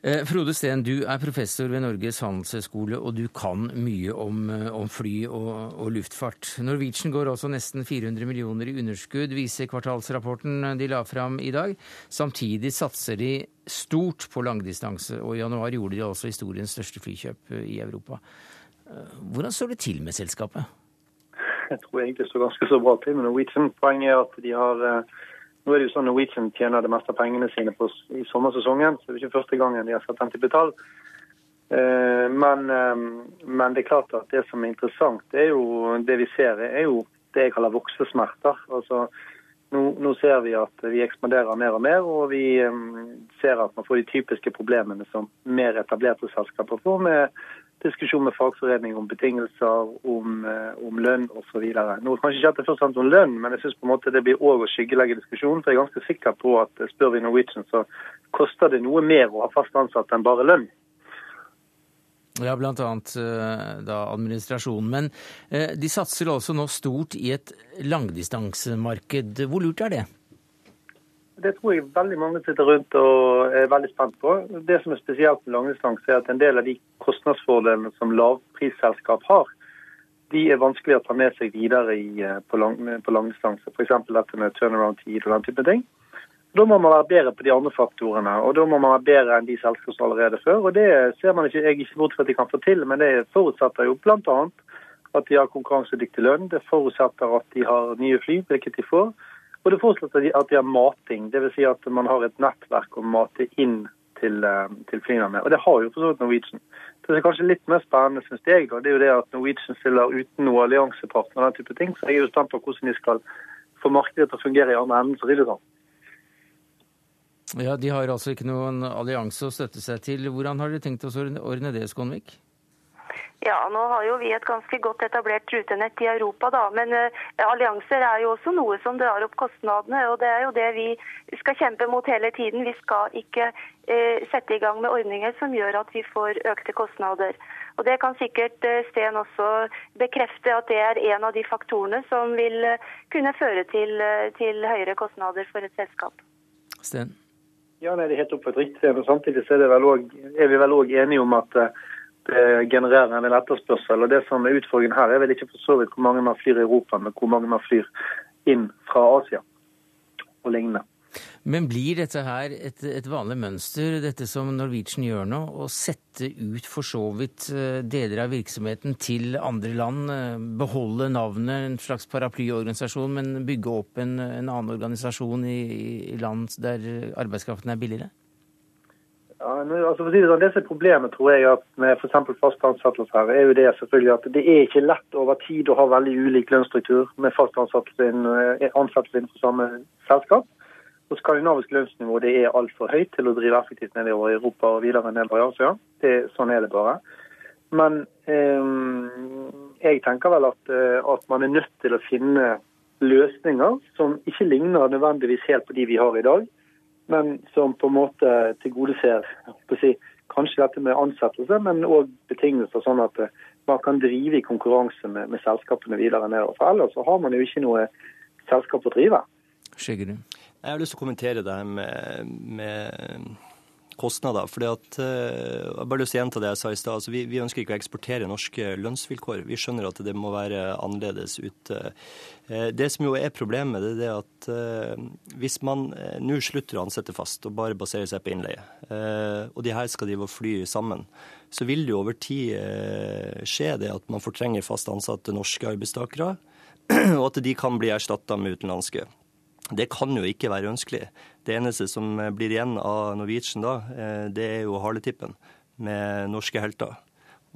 Eh, Frode Steen, du er professor ved Norges handelshøyskole, og du kan mye om, eh, om fly og, og luftfart. Norwegian går også nesten 400 millioner i underskudd, viser kvartalsrapporten de la fram i dag. Samtidig satser de stort på langdistanse, og i januar gjorde de altså historiens største flykjøp eh, i Europa. Hvordan står det til med selskapet? Jeg tror egentlig det står ganske så bra til med Norwegian. Poenget er at de har Nå er det jo sånn Norwegian tjener det meste av pengene sine på, i sommersesongen, så det er ikke første gangen de har satt den type tall. Eh, Men, eh, men det er klart at det som er interessant, det er jo det vi ser, er jo det jeg kaller voksesmerter. Altså, nå, nå ser vi at vi ekspanderer mer og mer, og vi eh, ser at man får de typiske problemene som mer etablerte selskaper får, med diskusjon med fagforening om betingelser, om, eh, om lønn osv. Nå kanskje ikke at det først og fremst om lønn, men jeg synes på en måte det blir òg å skyggelegge diskusjonen. For jeg er ganske sikker på at eh, spør vi Norwegian, så koster det noe mer å ha fast ansatt enn bare lønn. Ja, annet eh, da administrasjonen. Men de satser altså nå stort i et langdistansemarked. Hvor lurt er det? Det tror jeg veldig mange sitter rundt og er veldig spent på. Det som er spesielt med langdistanse, er at en del av de kostnadsfordelene som lavprisselskap har, de er vanskelig å ta med seg videre i, eh, på, lang, på langdistanse. F.eks. dette med turnaround-tid og den type ting. Da må man være bedre på de andre faktorene, og da må man være bedre enn de selskapene som allerede før. Og Det ser man ikke, jeg ikke bort fra at de kan få til, men det forutsetter jo bl.a. at de har konkurransedyktig lønn. Det forutsetter at de har nye fly, hvilket de får. Og det forutsetter at de har mating, dvs. Si at man har et nettverk å mate inn til, eh, til flyene med. Og det har jo for så vidt Norwegian. Det som er kanskje litt mer spennende, synes jeg, det er jo det at Norwegian stiller uten noe alliansepartner og den type ting. Så jeg er jo spent på hvordan de skal få markedet til å fungere i andre enden, for det sånn. Ja, De har altså ikke noen allianse å støtte seg til. Hvordan har dere tenkt å ordne det, Skånvik? Ja, nå har jo vi et ganske godt etablert rutenett i Europa, da. Men uh, allianser er jo også noe som drar opp kostnadene. Og det er jo det vi skal kjempe mot hele tiden. Vi skal ikke uh, sette i gang med ordninger som gjør at vi får økte kostnader. Og Det kan sikkert uh, Sten også bekrefte at det er en av de faktorene som vil kunne føre til, til høyere kostnader for et selskap. Sten? Ja, nei, det er helt oppført riktig. Men samtidig er, vel også, er vi vel òg enige om at det genererer en del etterspørsel. og Det som er utfordringen her, er vel ikke for så vidt hvor mange man flyr i Europa, men hvor mange man flyr inn fra Asia og lignende. Men blir dette her et, et, vanlig mønster, dette som Norwegian gjør nå? Å sette ut for så vidt deler av virksomheten til andre land? Beholde navnet, en slags paraplyorganisasjon, men bygge opp en, en annen organisasjon i, i land der arbeidskraften er billigere? Ja, altså for å si Det sånn, det som er problemet tror jeg at med f.eks. fast ansettelse her, er jo det selvfølgelig at det er ikke lett over tid å ha veldig ulik lønnsstruktur med fast ansettelse innenfor samme selskap. Og skandinavisk lønnsnivå det er altfor høyt til å drive effektivt nedover i Europa og videre nedover i Asia. Det, sånn er det bare. Men eh, jeg tenker vel at, at, man er nødt til å finne løsninger som ikke ligner nødvendigvis helt på de vi har i dag, men som på en måte tilgodeser si, kanskje dette med ansettelse, men òg betingelser sånn at man kan drive i konkurranse med, med selskapene videre nedover. For ellers så har man jo ikke noe selskap å drive. Skjeggerud. Jeg har lyst til å kommentere det her med, med kostnader. fordi at, Jeg bare lyst til å gjenta det jeg sa i stad. Altså, vi, vi, ønsker ikke å eksportere norske lønnsvilkår. Vi skjønner at det må være annerledes ute. Det som jo er problemet, det er det at hvis man nå slutter å ansette fast og bare baserer seg på innleie, og de her skal drive og fly sammen, så vil det jo over tid skje det at man fortrenger fast ansatte norske arbeidstakere, [clears throat] og at de kan bli erstatta med utenlandske. Det kan jo ikke være ønskelig. Det eneste som blir igjen av Norwegian da, det er jo haletippen med norske helter.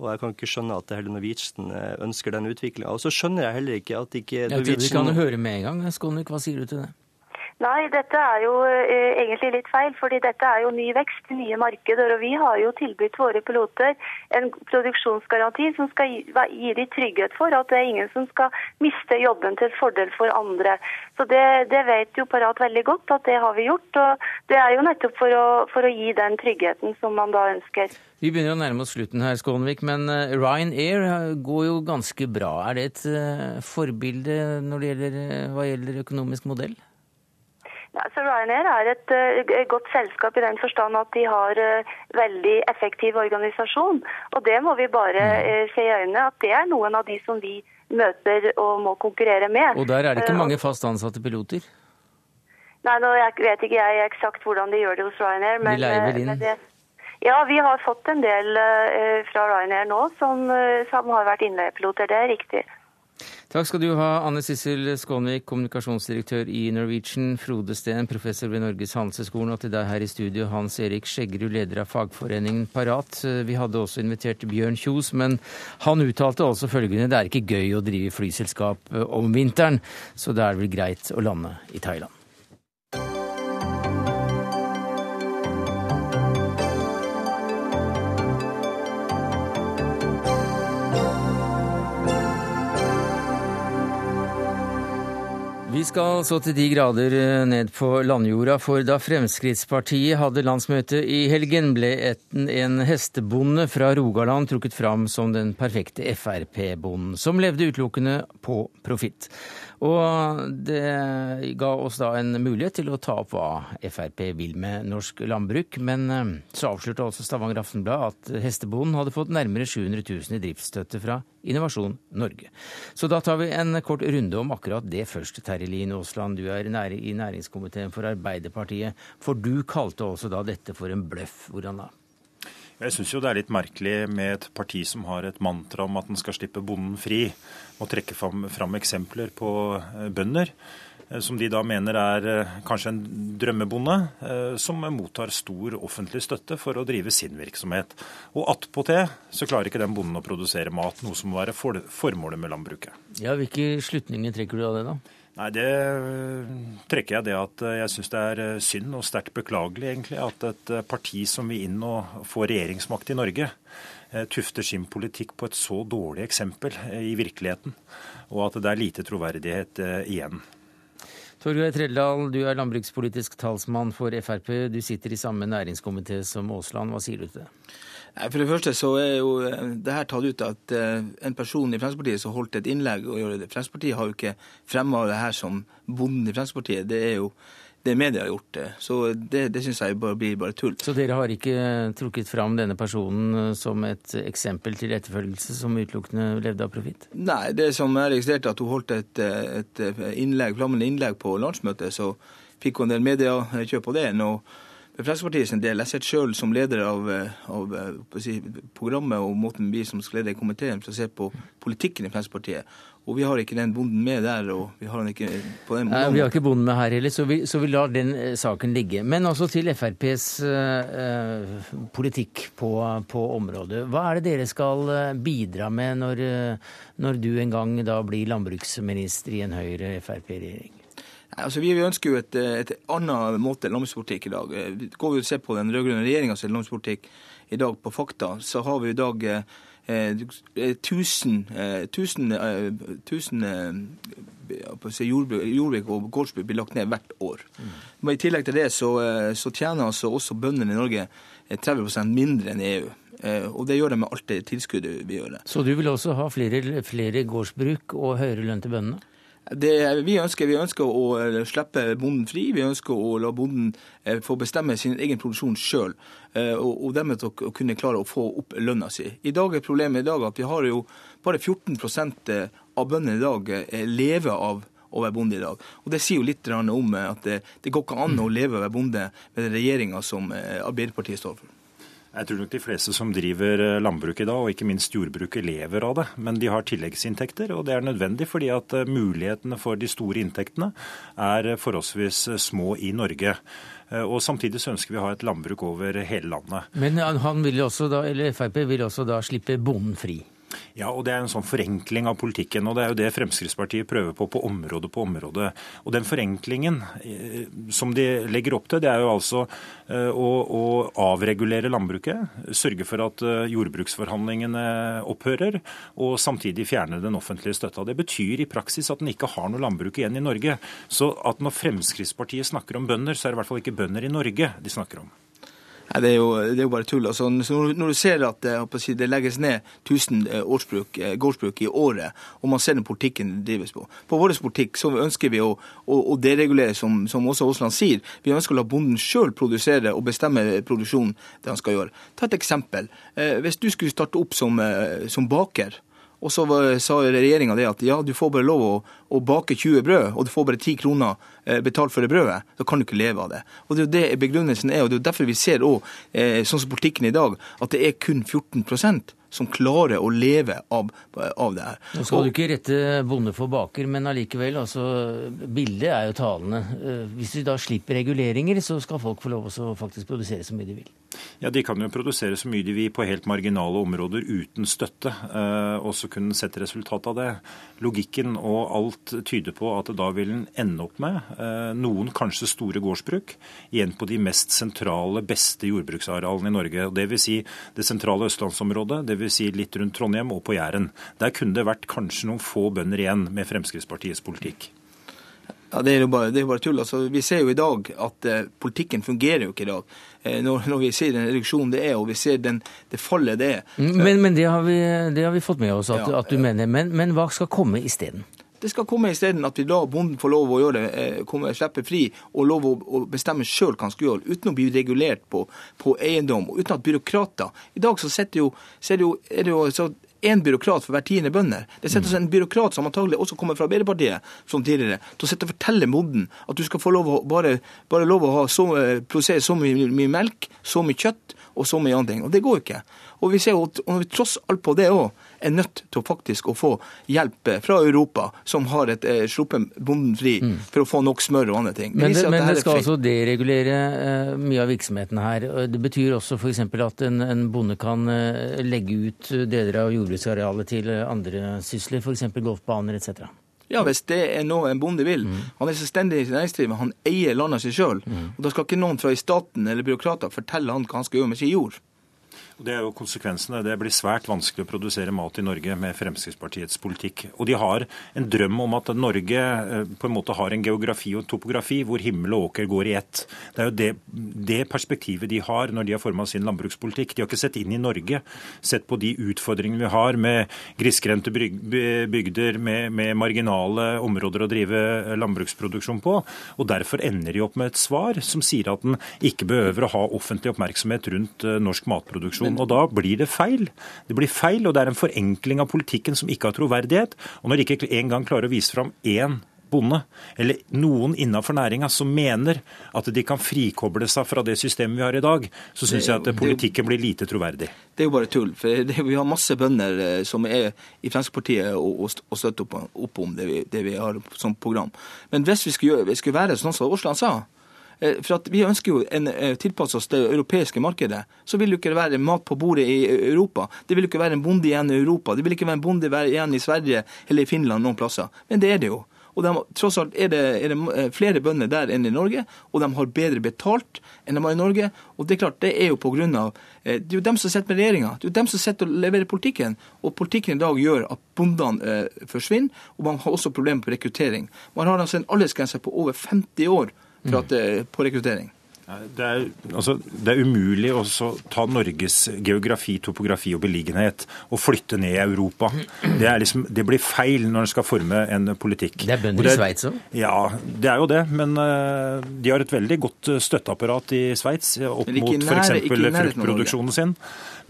Og jeg kan ikke skjønne at heller Norwegian ønsker den utviklinga. Og så skjønner jeg heller ikke at ikke Norwegian Jeg tror vi kan høre med en gang. Skånvik, hva sier du til det? Nei, dette er jo eh, egentlig litt feil, fordi dette er jo ny vekst nye markeder. Og vi har jo tilbudt våre piloter en produksjonsgaranti som skal gi, gi de trygghet for at det er ingen som skal miste jobben til fordel for andre. Så det, det vet jo Parat veldig godt at det har vi gjort. Og det er jo nettopp for å, for å gi den tryggheten som man da ønsker. Vi begynner å nærme oss slutten her, Skånvik, men eh, Ryanair eh, går jo ganske bra. Er det et eh, forbilde når det gjelder, hva gjelder økonomisk modell? Ja, så Ryanair er et uh, godt selskap i den forstand at de har uh, veldig effektiv organisasjon. Og det må vi bare uh, se i øynene at det er noen av de som vi møter og må konkurrere med. Og der er det ikke mange fast ansatte piloter? Nei, nå jeg vet ikke jeg eksakt hvordan de gjør det hos Ryanair. De Men, vel eh, inn? det, ja, vi har fått en del fra Ryanair nå som, som har vært innleiepiloter. Det er riktig. Takk skal du ha, Anne Sissel Skånvik, kommunikasjonsdirektør i Norwegian, Frode Steen, professor ved Norges handelshøyskole, og til deg her i studio, Hans Erik Skjeggerud, leder av fagforeningen Parat. Vi hadde også invitert Bjørn Kjos, men han uttalte også følgende det er ikke gøy å drive flyselskap om vinteren, så da er det vel greit å lande i Thailand. Vi skal så til de grader eh, ned på landjorda, for da Fremskrittspartiet hadde landsmøte i helgen, ble etten en hestebonde fra Rogaland trukket fram som den perfekte Frp-bonden, som levde utelukkende på profitt. Og det ga oss da en mulighet til å ta opp hva Frp vil med norsk landbruk, men eh, så avslørte altså Stavanger Aftenblad at hestebonden hadde fått nærmere 700 000 i driftsstøtte fra Innovasjon Norge. Så da tar vi en kort runde om akkurat det først. Terje Lien Aasland, du er i næringskomiteen for Arbeiderpartiet. For du kalte også da dette for en bløff. Hvordan da? Jeg syns jo det er litt merkelig med et parti som har et mantra om at den skal slippe bonden fri, og trekke fram, fram eksempler på eh, bønder eh, som de da mener er eh, kanskje en drømmebonde, som mottar stor offentlig støtte for å drive sin virksomhet. Og attpåtil så klarer ikke den bonden å produsere mat, noe som må være formålet med landbruket. Ja, Hvilke slutninger trekker du av det, da? Nei, Det øh, trekker jeg det at øh, jeg syns det er øh, synd og sterkt beklagelig egentlig at et parti som vil inn og få regjeringsmakt i Norge, tufter sin politikk på et så dårlig eksempel i virkeligheten, og at det er lite troverdighet igjen. Torgeir Trældal, du er landbrukspolitisk talsmann for Frp. Du sitter i samme næringskomité som Aasland. Hva sier du til det? For det første så er jo eh, det her tatt ut at eh, en person i Fremskrittspartiet som holdt et innlegg og gjorde det. Fremskrittspartiet har jo ikke fremma det her som bonden i Fremskrittspartiet. Det er jo det media har gjort. det. Så det, det syns jeg bare blir bare tull. Så dere har ikke trukket fram denne personen eh, som et eksempel til etterfølgelse, som utelukkende levde av profitt? Nei, det som jeg registrerte at hun holdt et, eh, et innlegg, flammende innlegg på landsmøtet, så fikk hun en del mediekjøp på det. Nå, for Fremskrittspartiet sin del, jeg sitter selv som leder av, eh, av eh, si, programmet og måten vi som skal lede komiteen til å se på politikken i Fremskrittspartiet. Og vi har ikke den bonden med der, og vi har den ikke på den Nei, vi har ikke bonden med her heller, så vi, så vi lar den eh, saken ligge. Men også til FrPs eh, politikk på, på området. Hva er det dere skal bidra med når, når du en gang da blir landbruksminister i en Høyre-Frp-regjering? Altså Vi ønsker jo et, et annet måte landbrukspolitikk i dag. Eh, Går vi og ser på den rød-grønne regjeringas landbrukspolitikk i dag på fakta, så har vi i dag 1000 eh, eh, eh, eh, jordbruk, og gårdsbruk blir lagt ned hvert år. Men I tillegg til det så, så tjener altså også bøndene i Norge eh, 30% mindre enn EU. Eh, Og det gjør de med alt det tilskuddet vi gjør. Så du vil også ha flere, flere gårdsbruk og høyere lønn til bøndene? Det vi ønsker, vi ønsker å eh, slippe bonden fri. Vi ønsker å la bonden eh, få bestemme sin egen produksjon sjøl, og, og dermed å å kunne klare å få opp lønna si. I dag er problemet i dag at vi har jo bare 14% av bøndene i dag eh, lever av å være bonde i dag. Og Det sier jo litt om eh, at det, det går ikke an å leve og være bonde med den regjeringa som eh, Arbeiderpartiet står for. Jeg tror nok de fleste som driver eh, landbruk i dag, og ikke minst jordbruket, lever av det. Men de har tilleggsinntekter, og det er nødvendig fordi at eh, mulighetene for de store inntektene er forholdsvis eh, små i Norge. Og Samtidig så ønsker vi å ha et landbruk over hele landet. Men han vil også da, eller Frp vil også da slippe bonden fri? Ja, og det er en sånn forenkling av politikken. Og det er jo det Fremskrittspartiet prøver på på område på område. Og den forenklingen eh, som de legger opp til, det er jo altså eh, å, å avregulere landbruket. Sørge for at eh, jordbruksforhandlingene opphører, og samtidig fjerne den offentlige støtta. Det betyr i praksis at en ikke har noe landbruk igjen i Norge. Så at når Fremskrittspartiet snakker om bønder, så er det i hvert fall ikke bønder i Norge de snakker om. Nei, det, er jo, det er jo bare tull. Altså, når du ser at si, det legges ned 1000 eh, eh, gårdsbruk i året, og man ser den politikken det drives på På vår politikk så ønsker vi å, å, å deregulere, som, som, også Aasland sier. Vi ønsker å la bonden sjøl produsere og bestemme produksjonen det han skal gjøre. Ta et eksempel. Eh, hvis du skulle starte opp som, som baker, og så sa regjeringa det at ja, du får bare lov å, å, bake 20 brød, og du får bare 10 kroner betalt for det brødet. Da kan du ikke leve av det. Og Det er jo det begrunnelsen er, og det er derfor vi ser òg, sånn som politikken i dag, at det er kun 14% som klarer å leve av, av det her. Nå skal du ikke rette bonde for baker, men allikevel, altså, bildet er jo talende. Eh, hvis vi da slipper reguleringer, så skal folk få lov å faktisk produsere så mye de vil. Ja, De kan jo produsere så mye de vil på helt marginale områder uten støtte, eh, og så kunne sette resultat av det. Logikken og alt tyder på at da vil en ende opp med eh, noen kanskje store gårdsbruk igjen på de mest sentrale, beste jordbruksarealene i Norge. Vil si det sentrale østlandsområdet. det dvs. Si litt rundt Trondheim og på Jæren. Der kunne det vært kanskje noen få bønder igjen med Fremskrittspartiets politikk. Ja, Det er jo bare, er bare tull. Altså, vi ser jo i dag at eh, politikken fungerer jo ikke i dag. Eh, når, når, vi ser den reduksjonen det er, og vi ser den, det fallet det er. Men, men det, har vi, det, har vi, fått med oss at, ja, at du mener. Men, men hva skal komme isteden? Det skal komme isteden at vi lar bonden få lov å gjøre det, eh, komme, slippe fri og lov å bestemme sjøl hva han skal gjøre, uten å bli regulert på, på eiendom, og uten at byråkrater I dag så, jo, så er det jo, er det jo så én byråkrat for hver tiende bønder. Det setter altså en byråkrat som antagelig også kommer fra Arbeiderpartiet, som tidligere, til å sitte og fortelle bonden at du skal få lov å bare, bare lov å så, eh, produsere så mye, mye melk, så mye kjøtt og så mye andre ting. Og det går ikke. Og vi ser jo tross alt på det òg er nødt til å faktisk å få hjelp fra Europa, som har et eh, sluppet bonden fri mm. for å få nok smør og andre ting. Det men det, men det skal altså deregulere eh, mye av virksomheten her. Det betyr også f.eks. at en, en, bonde kan eh, legge ut deler av jordbruksarealet til andre sysler, f.eks. golfbaner etc. Ja, hvis det er noe en bonde vil. Mm. Han er selvstendig næringsdrivende, han eier landet sitt sjøl. Mm. Da skal ikke noen fra staten eller byråkrater fortelle han hva han skal gjøre med sin jord. Det er jo konsekvensene. Det blir svært vanskelig å produsere mat i Norge med Fremskrittspartiets politikk. Og de har en drøm om at Norge eh, på en måte har en geografi og topografi hvor himmel og åker går i ett. Det er jo det, det perspektivet de har når de har forma sin landbrukspolitikk. De har ikke sett inn i Norge, sett på de utfordringene vi har med grisgrendte bygder, med, med marginale områder å drive landbruksproduksjon på. Og Derfor ender de opp med et svar som sier at en ikke behøver å ha offentlig oppmerksomhet rundt eh, norsk matproduksjon diskusjon. Og da blir det feil. Det blir feil, og det er en forenkling av politikken som ikke har troverdighet. Og når de ikke engang klarer å vise fram én bonde, eller noen innenfor næringa som mener at de kan frikoble seg fra det systemet vi har i dag, så syns jeg at politikken blir lite troverdig. Det er jo bare tull. for det, Vi har masse bønder eh, som er i Fremskrittspartiet og, og støtter opp, opp om det vi, det vi, har som program. Men hvis vi skulle, gjøre, vi skulle være sånn som Aasland sa, for at Vi ønsker jo en eh, tilpasse oss det europeiske markedet. Så vil det ikke være mat på bordet i Europa. Det vil ikke være en bonde igjen i Europa. Det vil ikke være en bonde igjen i Sverige eller i Finland noen plasser. Men det er det jo. Og de, tross alt er det, er det, eh, flere bønder der enn i Norge, og de har bedre betalt enn de har i Norge. Og det er klart, det er jo av Det er jo dem som sitter med regjeringa. Det er jo dem som sitter og leverer politikken. Og politikken i dag gjør at bondene eh, forsvinner, og man har også problemer på rekruttering. Man har altså en aldersgrense på over 50 år at, på rekruttering. Det er, altså, det er, umulig å ta Norges geografi, topografi og beliggenhet og flytte ned i Europa. Det, liksom, det blir feil når en skal forme en politikk. Det er bønder i Sveits òg? Ja, det er jo det. Men uh, de har et veldig godt støtteapparat i Sveits opp mot f.eks. fruktproduksjonen sin.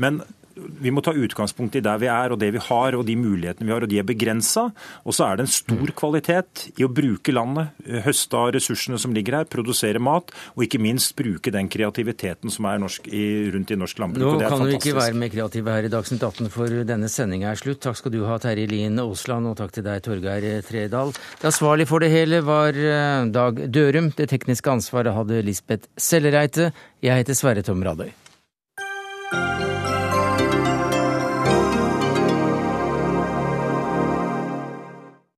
Men vi må ta utgangspunkt i der vi er og det vi har og de mulighetene vi har, og de er begrensa. Og så er det en stor mm. kvalitet i å bruke landet, høste av ressursene som ligger her, produsere mat, og ikke minst bruke den kreativiteten som er norsk, i, rundt i norsk landbruk. Nå kan vi ikke være mer kreative her i Dagsnytt 18, for denne sendinga er slutt. Takk skal du ha, Terje Lien Aasland, og takk til deg, Torgeir Tredal. Det ansvarlige for det hele var eh, Dag Dørum. Det tekniske ansvaret hadde Lisbeth Sellereite. Jeg heter Sverre Tom Radøy.